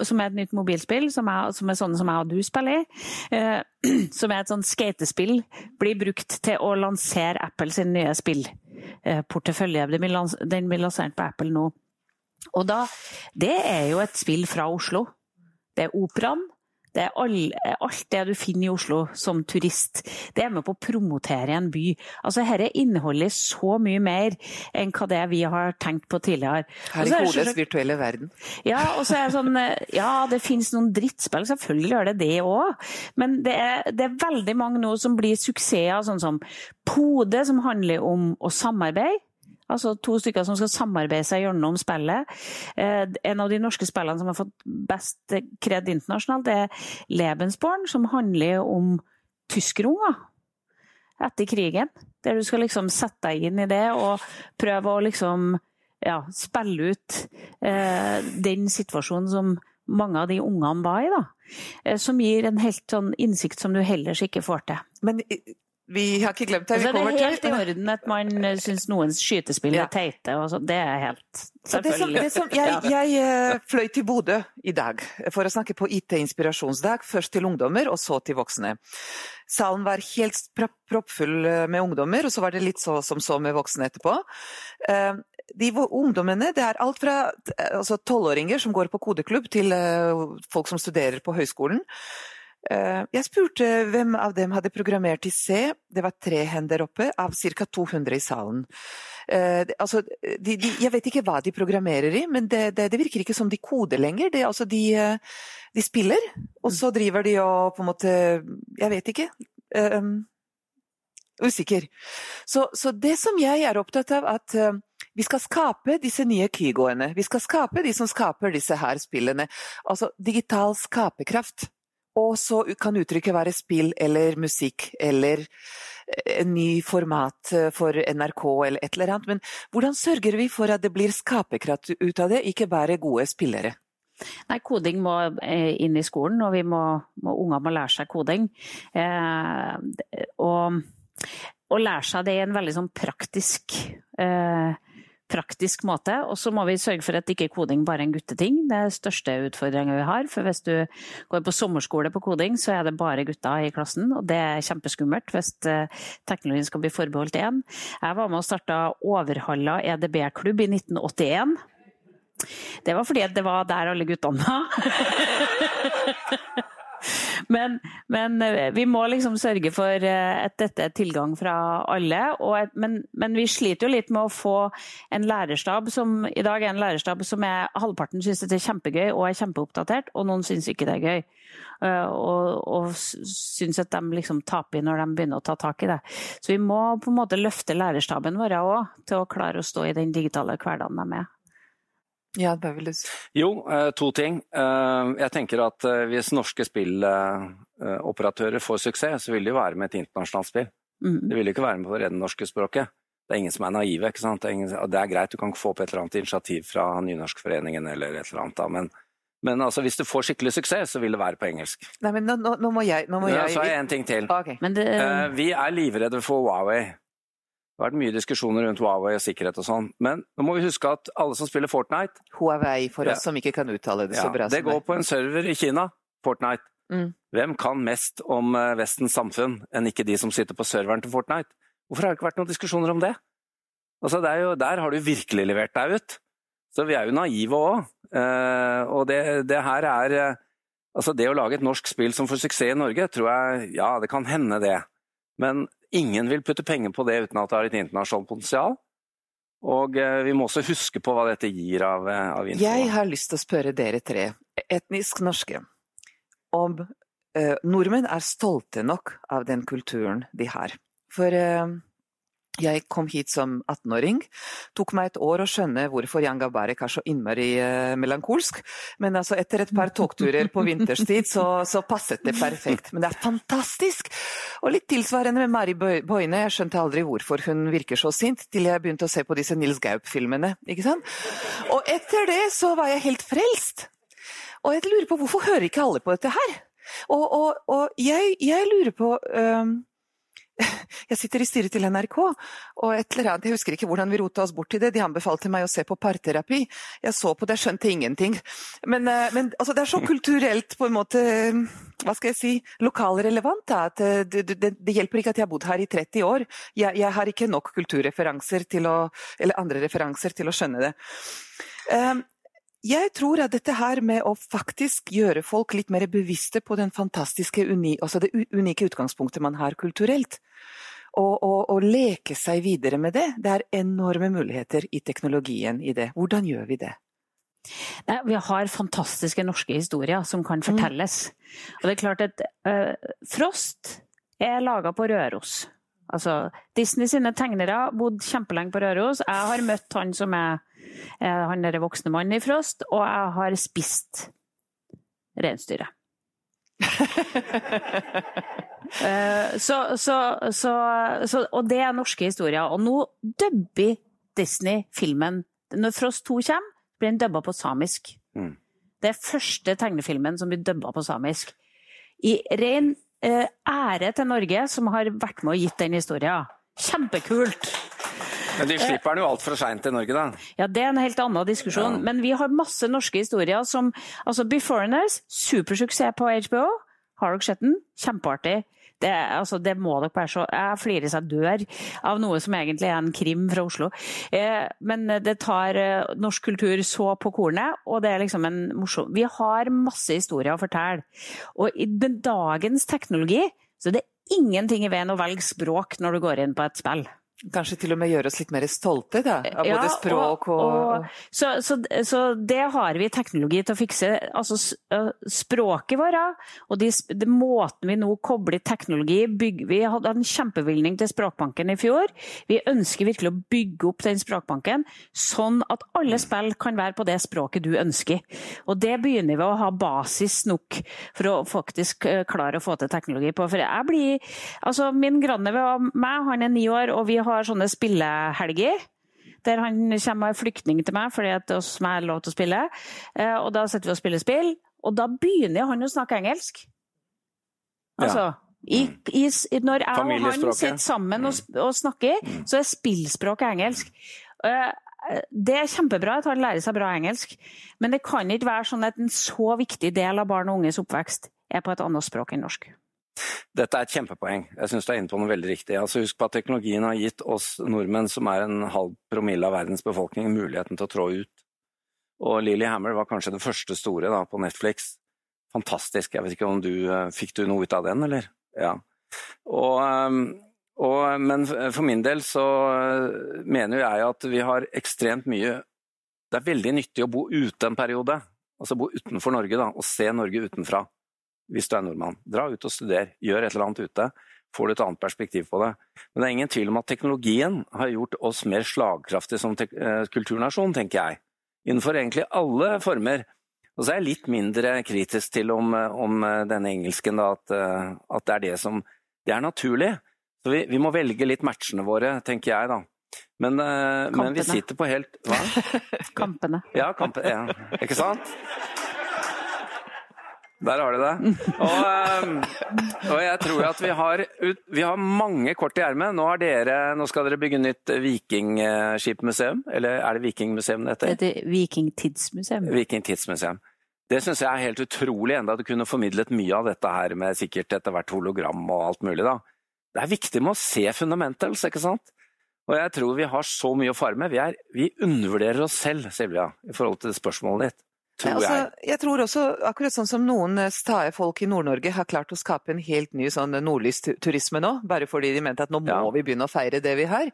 Som er et nytt mobilspill, som er, som er sånne som jeg og du spiller i. Eh, (clears throat) som er et sånn skatespill. Blir brukt til å lansere Apple sin nye spillportefølje. eh. Den blir lansert på Apple nå. Og da, det er jo et spill fra Oslo. Det er operaen. Det er all, alt det du finner i Oslo som turist. Det er med på å promotere en by. Altså, Dette inneholder så mye mer enn hva det vi har tenkt på tidligere. Her i hodets virtuelle verden. ja, og så er det sånn eh, Ja, det finnes noen drittspill, selvfølgelig gjør det det òg. Men det er, det er veldig mange nå som blir suksesser, sånn som Pode, som handler om å samarbeide. Altså to stykker som skal samarbeide seg gjennom spillet. Eh, en av de norske spillene som har fått best kred internasjonalt, er Lebensborn, som handler om tyskerunger etter krigen. Der du skal liksom sette deg inn i det og prøve å liksom ja, spille ut eh, den situasjonen som mange av de ungene var i, da. Eh, som gir en helt sånn innsikt som du ellers ikke får til. Men vi har ikke glemt det. Vi kommer er det er helt i orden at man syns noens skytespill er teite. Det er helt selvfølgelig. det som, det som, jeg, jeg eh, fløy til Bodø i dag for å snakke på IT-inspirasjonsdag. Først til ungdommer, og så til voksne. Salen var helt proppfull eh, med ungdommer, og så var det litt så som så med voksne etterpå. Eh, De ungdommene, det er alt fra tolvåringer altså tolvåringer som går på kodeklubb, til folk som studerer på høyskolen. Eh, jeg spurte hvem av dem hadde programmert i C. Det var tre hender oppe, av ca. 200 i salen. Uh, altså, de, de, jeg vet ikke hva de programmerer i, men det, det, det virker ikke som de koder lenger. Det, altså, de, de, spiller, og så driver de og på en måte Jeg vet ikke. Uh, usikker. Så, så, det som jeg er opptatt av, at uh, vi skal skape disse nye Kygoene. Vi skal skape de som skaper disse her spillene. Altså digital skaperkraft. Og så kan uttrykket være spill eller musikk eller eh, en ny format eh, for NRK eller et eller annet. Men hvordan sørger vi for at det blir skaperkraft ut av det, ikke bare gode spillere? Nei, Koding må eh, inn i skolen, og unger må lære seg koding. Eh, og, å lære seg det i en veldig sånn praktisk eh, praktisk måte. Og så må vi sørge for at ikke koding bare er en gutteting. Det er den største utfordringa vi har. For hvis du går på sommerskole på koding, så er det bare gutter i klassen. Og det er kjempeskummelt hvis eh, teknologien skal bli forbeholdt én. Jeg var med og starta Overhalla EDB-klubb i 1981. Det var fordi det var der alle guttene var. (laughs) Men, men, eh, vi må liksom sørge for eh, at dette er tilgang fra alle. Et, men, men, vi sliter jo litt med å få en lærerstab som i dag er en lærerstab som er halvparten syns det er kjempegøy og er kjempeoppdatert, og noen syns ikke det er gøy. Eh, og, og syns at de liksom taper når de begynner å ta tak i det. Så vi må på en måte løfte lærerstaben vår òg til å klare å stå i den digitale hverdagen de er. Ja, det vil du si. Jo, eh, to ting. Eh, jeg tenker at eh, hvis norske spilloperatører får suksess, så vil det jo være med et internasjonalt spill. Mm. Det vil jo ikke være med på å redde det norske språket. Det er ingen som er naive. ikke sant? Det er, ingen, det er, greit, du kan få opp et eller annet initiativ fra Nynorskforeningen eller et eller annet, da, men, men altså, hvis du får skikkelig suksess, så vil det være på engelsk. Nei, men nå, nå, nå må jeg, nå må ja. Så har jeg en ting til. Okay. Det... vi er livredde for Huawei. Det har vært mye diskusjoner rundt Huawei og sikkerhet og sånn, men nå må vi huske at alle som spiller Fortnite Huawei, for oss ja. som ikke kan uttale det så bra. Det går på en server i Kina, Fortnite. Mm. Hvem kan mest om eh, Vestens samfunn enn ikke de som sitter på serveren til Fortnite? Hvorfor har det ikke vært noen diskusjoner om det? Altså, det jo, der har du virkelig levert deg ut. Så vi er jo naive òg. Eh, og det, det, her er eh, Altså, det å lage et norsk spill som får suksess i Norge, tror jeg Ja, det kan hende det. Men ingen vil putte penger på det uten at det har et internasjonalt potensial. Og eh, vi må også huske på hva dette gir av, eh, av info. Jeg har lyst til å spørre dere tre, etnisk norske, om eh, nordmenn er stolte nok av den kulturen de har. For eh, jeg kom hit som 18-åring. Tok meg et år å skjønne hvorfor Jan Gabarek er så innmari uh, melankolsk. Men altså, etter et par togturer på vinterstid, så, så, passet det perfekt. Men det er fantastisk! Og litt tilsvarende med Mari Boine. Jeg skjønte aldri hvorfor hun virker så sint, til jeg begynte å se på disse Nils Gaup-filmene. ikke sant? Og etter det så var jeg helt frelst! Og jeg lurer på hvorfor hører ikke alle på dette her? Og, og, og jeg, jeg, lurer på um, (laughs) jeg sitter i styret til NRK, og et eller annet, jeg husker ikke hvordan vi rota oss bort til det, de anbefalte meg å se på parterapi. Jeg så på det, skjønte ingenting. Men, eh, men altså, det er så kulturelt, på en måte, hva skal jeg si, lokalrelevant, da, eh, det, det, det, hjelper ikke at jeg har bodd her i 30 år. Jeg, jeg har ikke nok kulturreferanser til å, eller andre referanser til å skjønne det. Um, jeg tror at dette her med å faktisk gjøre folk litt mer bevisste på den fantastiske, uni, altså det unike utgangspunktet man har kulturelt, og, og, og, leke seg videre med det, det er enorme muligheter i teknologien i det. Hvordan gjør vi det? Nei, vi har fantastiske norske historier som kan mm. fortelles. Mm. Og det er klart at uh, Frost er laga på Røros. Altså, Disney sine tegnere bodde kjempelenge på Røros. Jeg har møtt han som er han derre voksne mannen i Frost, og jeg har spist reinsdyret. (laughs) Eh, så, så, så, og det er norske historier. Og nå dubber Disney filmen. Når Frost 2 kommer, blir den dubba på samisk. Mm. Det er første tegnefilmen som blir dubba på samisk. I ren ære til Norge, som har vært med og gitt den historien. Kjempekult! Men de slipper den jo altfor seint i Norge, da. Ja, det er en helt annen diskusjon. Ja. Men vi har masse norske historier som altså Beforeigners, supersuksess på HBO. Har dere sett den? Kjempeartig. Det, altså, det må dere bare se. Jeg flirer seg dør av noe som egentlig er en krim fra Oslo. Eh, men det tar eh, norsk kultur så på kornet, og det er liksom en morsom Vi har masse historier å fortelle. Og i dagens teknologi så det er ingenting i veien å velge språk når du går inn på et spill. Kanskje til og med gjøre oss litt mer stolte da, av både språk og, og, og... Så, så, så, det har vi teknologi til å fikse. Altså språket vårt og de, de måten vi nå kobler teknologi bygger, Vi hadde en kjempebevilgning til Språkbanken i fjor. Vi ønsker virkelig å bygge opp den språkbanken sånn at alle spill kan være på det språket du ønsker. Og det begynner vi å ha basis nok for å faktisk klare å få til teknologi på. For jeg blir Altså, min grandneve og meg, han er ni år, og vi har sånne spillehelger. Der han kommer er flyktning til meg fordi at oss er har lov til å spille. Eh, og da setter vi og spiller spill, og da begynner han å snakke engelsk. Altså, i, i, når jeg og han sitter sammen og, mm. og snakker, mm. så er spillspråket engelsk. Eh, det er kjempebra at han lærer seg bra engelsk, men det kan ikke være sånn at en så viktig del av barn og unges oppvekst er på et annet språk enn norsk. Dette er et kjempepoeng. Jeg syns du er inne på noe veldig riktig. Altså, husk på at teknologien har gitt oss nordmenn, som er en halv promille av verdens befolkning, muligheten til å trå ut. Og Lily Hammer var kanskje den første store da, på Netflix. Fantastisk. Jeg vet ikke om du eh, Fikk du noe ut av den, eller? Ja. Og, ehm, og, men for min del så eh, mener jeg at vi har ekstremt mye Det er veldig nyttig å bo ute en periode. Altså bo utenfor Norge, da, og se Norge utenfra hvis du er nordmann. Dra ut og studer, gjør et eller annet ute. Får du et annet perspektiv på det. Men det er ingen tvil om at teknologien har gjort oss mer slagkraftige som te kulturnasjon, tenker jeg. Innenfor egentlig alle former. Og så er jeg litt mindre kritisk til om, om denne engelsken, da, at, eh, at, det er det som Det er naturlig. Så vi, vi må velge litt matchene våre, tenker jeg, da. Men, eh, men vi sitter på helt Hva? (laughs) Kampene. Ja, kampene. ja. ikke sant? Der har du det. Og, ehm, og, jeg tror at vi har, vi har mange kort i ermet. Nå, nå, skal dere bygge nytt vikingskipmuseum, eller er det Vikingmuseum det heter? Det heter Vikingtidsmuseum. Vikingtidsmuseum. Det syns jeg er helt utrolig, enda du kunne formidlet mye av dette her med sikkert etter hvert hologram og alt mulig. da. Det er viktig med å se fundamentals, ikke sant? Og jeg tror vi har så mye å fare med. Vi, er, vi undervurderer oss selv, Silvia, i forhold til spørsmålet ditt. Tror jeg. Altså, jeg tror også, akkurat sånn som noen eh, stae folk i Nord-Norge har klart å skape en helt ny sånn nordlysturisme nå, bare fordi de mente at nå må ja. vi begynne å feire det vi har,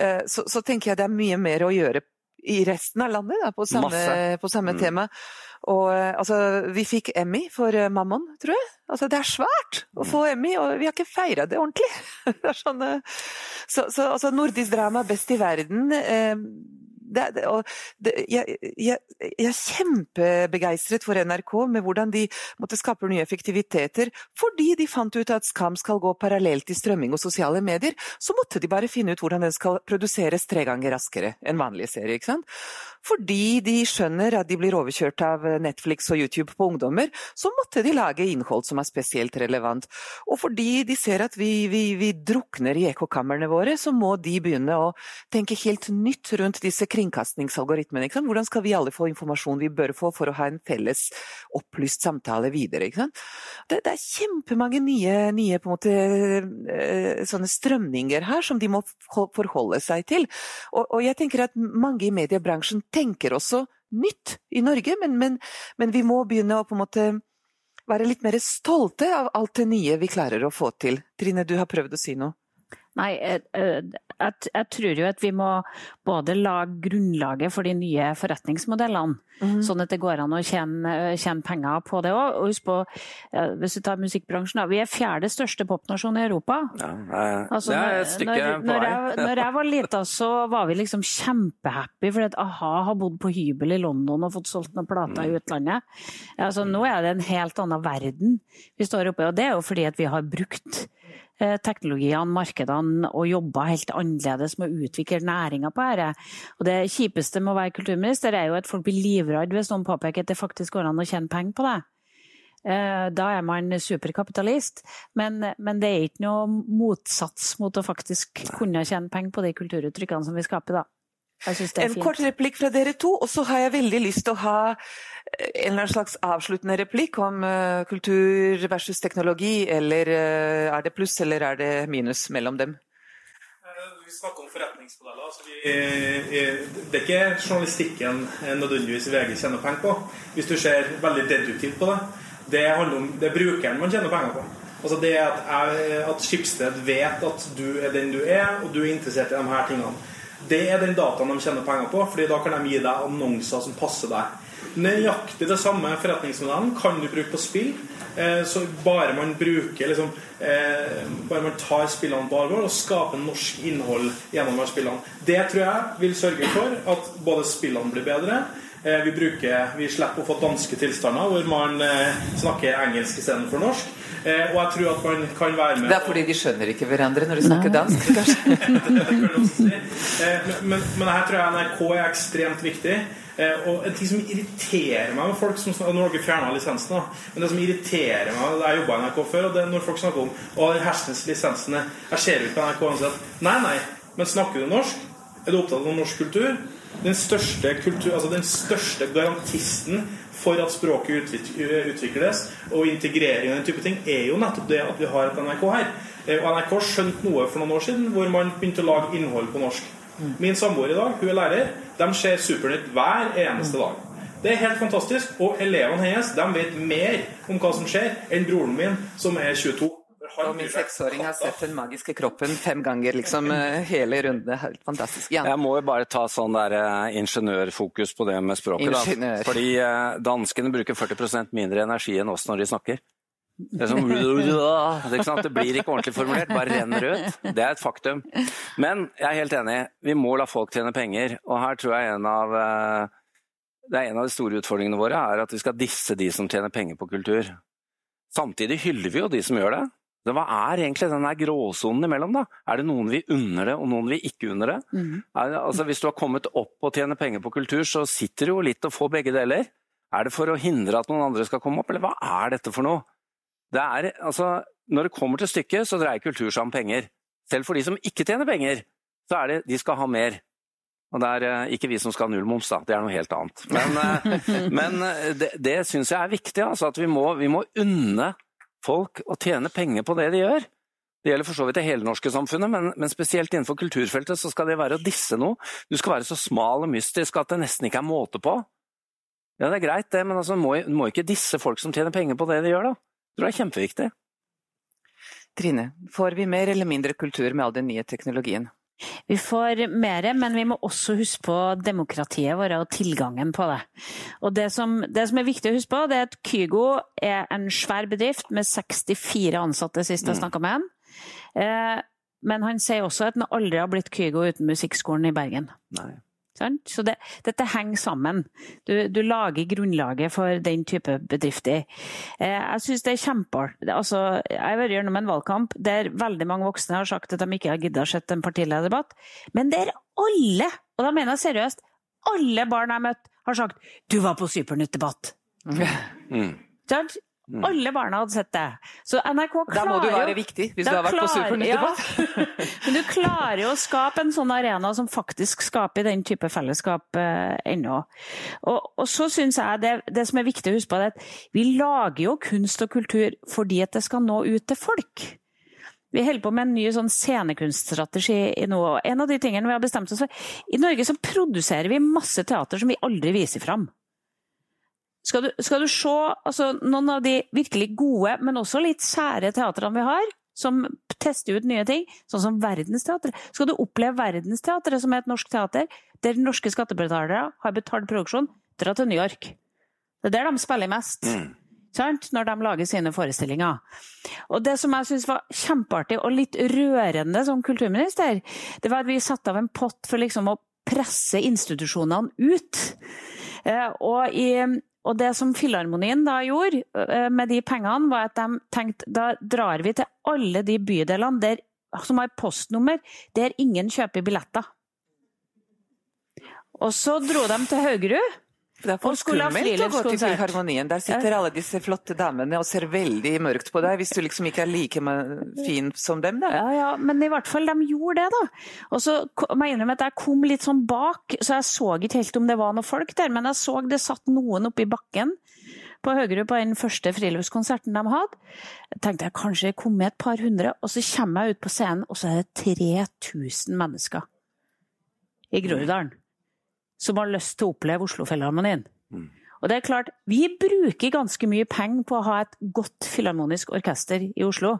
eh, så, så, tenker jeg det er mye mer å gjøre i resten av landet da, på samme, på samme mm. tema. Og eh, altså, vi fikk Emmy for Mammon, tror jeg. Altså, det er svært å få mm. Emmy, og vi har ikke feira det ordentlig. (laughs) det sånn, så, så altså, nordisk drama best i verden. Eh, det, det, jeg, jeg, jeg, er kjempebegeistret for NRK med hvordan de måtte skape nye effektiviteter. Fordi de fant ut at Skam skal gå parallelt i strømming og sosiale medier, så måtte de bare finne ut hvordan den skal produseres tre ganger raskere enn vanlige serier. ikke sant? Fordi de skjønner at de blir overkjørt av Netflix og YouTube på ungdommer, så måtte de lage innhold som er spesielt relevant. Og fordi de ser at vi, vi, vi drukner i ekkokamrene våre, så må de begynne å tenke helt nytt rundt disse kringkastingsalgoritmene. Hvordan skal vi alle få informasjon vi bør få for å ha en felles opplyst samtale videre? Det, det, er kjempemange nye, nye måte, eh, sånne strømninger her som de må forholde seg til. Og, og jeg tenker at mange i mediebransjen tenker også nytt i Norge, men, men, men vi må begynne å på en måte være litt mer stolte av alt det nye vi klarer å få til. Trine, du har prøvd å si noe? Nei, jeg, jeg, jeg, tror jo at vi må både lage grunnlaget for de nye forretningsmodellene, mm. sånn at det går an å tjene, tjene penger på det òg. Og husk på, hvis du tar musikkbransjen, vi er fjerde største popnasjon i Europa. Ja, altså, det er et stykke når, når, jeg, når jeg var lita, så var vi liksom kjempehappy fordi at a-ha har bodd på hybel i London og fått solgt noen plater mm. i utlandet. Altså, nå er det en helt annen verden vi står oppe i, og det er jo fordi at vi har brukt Eh, teknologiene, markedene, og jobba helt annerledes med å utvikle næringa på dette. Og det kjipeste med å være kulturminister er jo at folk blir livredde hvis noen påpeker at det faktisk går an å tjene penger på det. Eh, da er man superkapitalist, men, men, det er ikke noe motsats mot å faktisk kunne tjene penger på de kulturuttrykkene som vi skaper, da. En kort replikk fra dere to, og så har jeg veldig lyst til å ha eh, en eller annen slags avsluttende replikk om uh, kultur versus teknologi, eller uh, er det pluss eller er det minus mellom dem? Vi snakker om forretningsmodeller. Altså vi, det er ikke journalistikken nødvendigvis VG tjener penger på, hvis du ser veldig deduktivt på det. Det, om, det er brukeren man tjener penger på. Altså det at, jeg, at Skipsted vet at du er den du er, og du er interessert i de her tingene. Det er den dataen de tjener penger på, fordi da kan de gi deg annonser som passer deg. Nøyaktig det samme forretningsmodellen kan du bruke på spill. Eh, så bare man bruker liksom, eh, Bare man tar spillene på alvor og skaper norsk innhold gjennom spillene. Det tror jeg vil sørge for at både spillene blir bedre, eh, vi, bruker, vi slipper å få danske tilstander hvor man snakker engelsk istedenfor norsk. Eh, og jeg tror at man kan være med Det er fordi de skjønner ikke hverandre når de snakker dansk, kanskje? (laughs) eh, men, men, her tror jeg NRK er ekstremt viktig. Eh, og en ting som irriterer meg med folk som snakker, Nå har dere fjerna lisensen, da. Men det som irriterer meg Jeg jobba i NRK før, og det er når folk snakker om Å, hersens lisensen Jeg ser ut på NRK uansett. Nei, nei. Men snakker du norsk? Er du opptatt av norsk kultur? Den største, kultur, altså den største garantisten for at språket utvikles og integrering og den type ting, er jo nettopp det at vi har et NRK her. Eh, og NRK skjønte noe for noen år siden hvor man begynte å lage innhold på norsk. Min samboer i dag, hun er lærer, de ser Supernytt hver eneste dag. Det er helt fantastisk. Og elevene hennes de vet mer om hva som skjer, enn broren min, som er 22. Og min seksåring har sett Den magiske kroppen fem ganger, liksom eh, hele runden. Helt fantastisk. Ja. Jeg må jo bare ta sånn der uh, ingeniørfokus på det med språket. Da. Fordi uh, danskene bruker 40% mindre energi enn oss når de snakker. Det, (laughs) som, det, det blir ikke ordentlig formulert, bare renner ut. Det er et faktum. Men jeg er helt enig, vi må la folk tjene penger. Og her tror jeg en av det er en av de store utfordringene våre er at vi skal disse de som tjener penger på kultur. Samtidig hyller vi jo de som gjør det. Så hva er egentlig den gråsonen imellom? da? Er det noen vi unner det, og noen vi ikke unner det? Mm. Er, altså, hvis du har kommet opp og tjener penger på kultur, så sitter det jo litt å få begge deler. Er det for å hindre at noen andre skal komme opp, eller hva er dette for noe? Det er, altså, når det kommer til stykket, så dreier kultur seg om penger. Selv for de som ikke tjener penger, så er det de skal ha mer. Og det er uh, ikke vi som skal ha nullmoms, da. Det er noe helt annet. Men, uh, (laughs) men uh, det, det syns jeg er viktig, altså, at vi må, vi må unne folk å tjene penger på det de gjør. Det gjelder for så vidt det hele norske samfunnet, men, men, spesielt innenfor kulturfeltet så skal det være å disse noe. Du skal være så smal og mystisk at det nesten ikke er måte på. Ja, det er greit det, men altså, må, må ikke disse folk som tjener penger på det de gjør, da. Jeg tror det er kjempeviktig. Trine, får vi mer eller mindre kultur med all den nye teknologien? Vi får mer, men vi må også huske på demokratiet vårt og tilgangen på det. Og det som, det som, er viktig å huske på, det er at Kygo er en svær bedrift med 64 ansatte sist jeg mm. snakka med han. Eh, men han sier også at han aldri har blitt Kygo uten Musikkskolen i Bergen. Nei. Så det, dette henger sammen. Du, du, lager grunnlaget for den type bedrifter. Eh, jeg syns det er kjempeartig. Altså, jeg har vært gjennom en valgkamp der veldig mange voksne har sagt at de ikke har giddet å se en partilederdebatt, men der alle, og da mener jeg seriøst, alle barn jeg har møtt, har sagt 'du var på Supernytt-debatt'. (laughs) Mm. Mm. Alle barna hadde sett det. Så NRK klarer jo Da må du være viktig, hvis du har vært på Supernytt (laughs) ja. Men du klarer jo å skape en sånn arena som faktisk skaper den type fellesskap eh, ennå. Og, og, så syns jeg det, det, som er viktig å huske på, er at vi lager jo kunst og kultur fordi at det skal nå ut til folk. Vi holder på med en ny sånn scenekunststrategi i noe. En av de tingene vi har bestemt oss for I Norge så produserer vi masse teater som vi aldri viser fram. Skal du, skal du se altså, noen av de virkelig gode, men også litt sære teatrene vi har, som tester ut nye ting, sånn som Verdensteatret. Skal du oppleve Verdensteatret, som er et norsk teater, der norske skattebetalere har betalt produksjon, dra til New York. Det er der de spiller mest. Mm. Når de lager sine forestillinger. Og det som jeg syns var kjempeartig og litt rørende som kulturminister, det var at vi satte av en pott for liksom å presse institusjonene ut. Eh, og i og det som Filharmonien da gjorde med de pengene, var at de tenkte da drar vi til alle de bydelene der, som har postnummer der ingen kjøper billetter. Og så dro de til Haugerud. Det er skummelt å gå til. Filharmonien. Der sitter alle disse flotte damene og ser veldig mørkt på deg, hvis du liksom ikke er like fin som dem, da. Ja, ja, men i hvert fall de gjorde det, da. Og så må jeg innrømme at jeg kom litt sånn bak, så jeg så ikke helt om det var noen folk der, men jeg så det satt noen oppi i bakken på Høgerud på den første friluftskonserten de hadde. Jeg tenkte jeg kanskje kom med et par hundre, og så kommer jeg ut på scenen, og så er det 3000 mennesker i Groruddalen som har lyst til å oppleve Oslo-filharmonien. Og det er klart, vi bruker ganske mye penger på å ha et godt filharmonisk orkester i Oslo.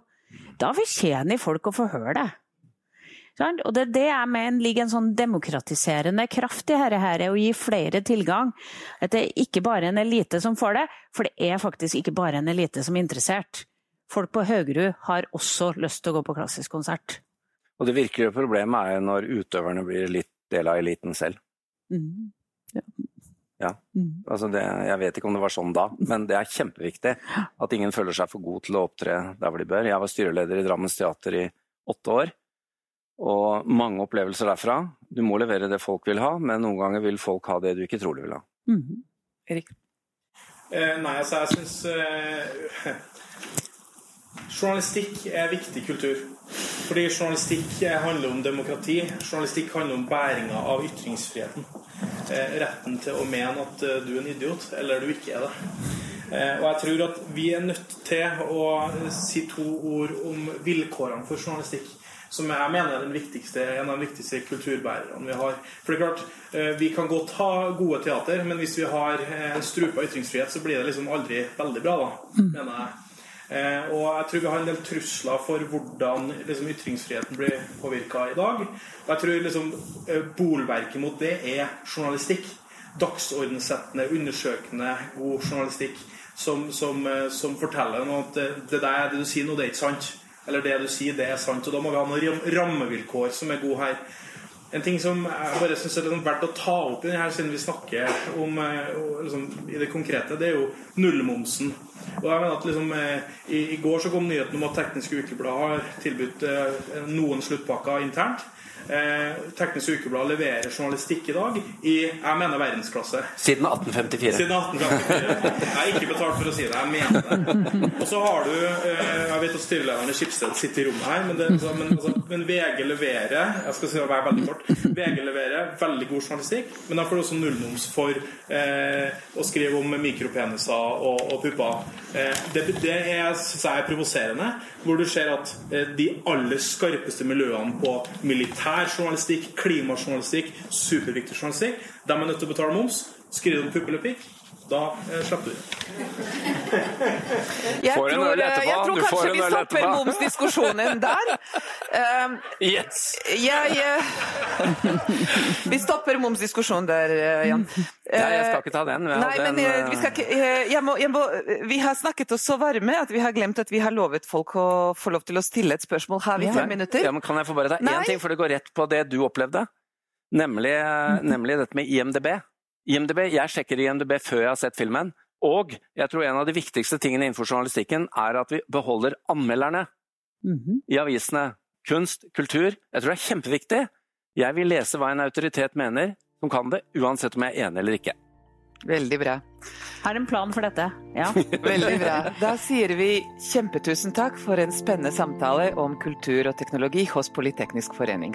Da fortjener folk å få høre det. Og det er det jeg mener ligger en sånn demokratiserende kraft i dette, her, å gi flere tilgang. At det er ikke bare en elite som får det, for det er faktisk ikke bare en elite som er interessert. Folk på Høgerud har også lyst til å gå på klassisk konsert. Og det virkelige problemet er jo når utøverne blir litt del av eliten selv. Mm. Ja. Mm. Altså det, jeg vet ikke om det var sånn da, men det er kjempeviktig at ingen føler seg for god til å opptre der hvor de bør. Jeg var styreleder i Drammens teater i åtte år, og mange opplevelser derfra. Du må levere det folk vil ha, men noen ganger vil folk ha det du ikke tror de vil ha. Mm. Erik? Eh, nei, altså jeg syns eh, (laughs) Journalistikk er viktig kultur. Fordi journalistikk eh, handler om demokrati. Journalistikk handler om bæringa av ytringsfriheten. Eh, retten til å mene at eh, du er en idiot, eller du ikke er det. Eh, og jeg tror at vi er nødt til å si to ord om vilkårene for journalistikk. Som jeg mener er en av de viktigste kulturbærerne vi har. For det er klart, Vi kan godt ha gode teater, men hvis vi har en strupa ytringsfrihet, så blir det liksom aldri veldig bra, da, mener jeg. Eh, og jeg tror vi har en del trusler for hvordan liksom, ytringsfriheten blir påvirka i dag. Og jeg tror liksom, eh, bolverket mot det er journalistikk. Dagsordensettende, undersøkende, god journalistikk som, som, eh, som forteller noe at det, der, det du sier nå, det er ikke sant. Eller det du sier, det er sant. Og da må vi ha noen rammevilkår som er gode her. En ting som jeg bare synes er liksom verdt å ta opp i denne, siden vi snakker om eh, liksom, i det konkrete, det er jo nullmomsen. Og jeg mener at liksom, eh, i, I går så kom nyheten om at Teknisk Ukeblad har tilbudt eh, noen sluttpakker internt. Eh, Teknisk Ukeblad leverer journalistikk i dag i jeg mener verdensklasse. Siden 1854. Siden 1854. Jeg er ikke betalt for å si det, jeg mener det. Og så har du eh, Jeg vet at styrelederen i Skipsted sitter i rommet her, men, det, altså, men, altså, men VG leverer Jeg skal si å være veldig kort. VG leverer veldig god journalistikk, men da får du også nullmoms for eh, å skrive om mikropeniser og, og pupper. Eh, det, det er, synes jeg er provoserende, hvor du ser at eh, de aller skarpeste miljøene på militær journalistikk, klimajournalistikk, superviktig journalistikk, de er nødt til å betale moms. Skriver du om pupp eller pikk, da eh, slipper du inn. (laughs) Jeg Får en tror, øl etterpå. jeg tror Du får kanskje en vi øl stopper etterpå. momsdiskusjonen der. Um, (laughs) Yes! jeg eh, (laughs) Vi stopper momsdiskusjonen der, eh, Jan. Nei, jeg skal ikke ta den. Vi Nei, hadde men en, eh, vi skal ikke eh, jeg må, jeg må, Vi har snakket oss så varme at vi har glemt at vi har lovet folk å få lov til å stille et spørsmål. Har vi Nei. fem minutter? Ja, men kan jeg få bare ta Nei. én ting, for det går rett på det du opplevde? Nemlig, nemlig dette med IMDb. IMDb. Jeg sjekker IMDb før jeg har sett filmen. Og jeg tror en av de viktigste tingene innenfor journalistikken er at vi beholder anmelderne Mhm. i avisene. Kunst, kultur. Jeg tror det er kjempeviktig. Jeg vil lese hva en autoritet mener, som kan det, uansett om jeg er enig eller ikke. Veldig bra. Har en plan for dette. Ja. (laughs) Veldig bra. Da sier vi kjempetusen takk for en spennende samtale om kultur og teknologi hos Politeknisk forening.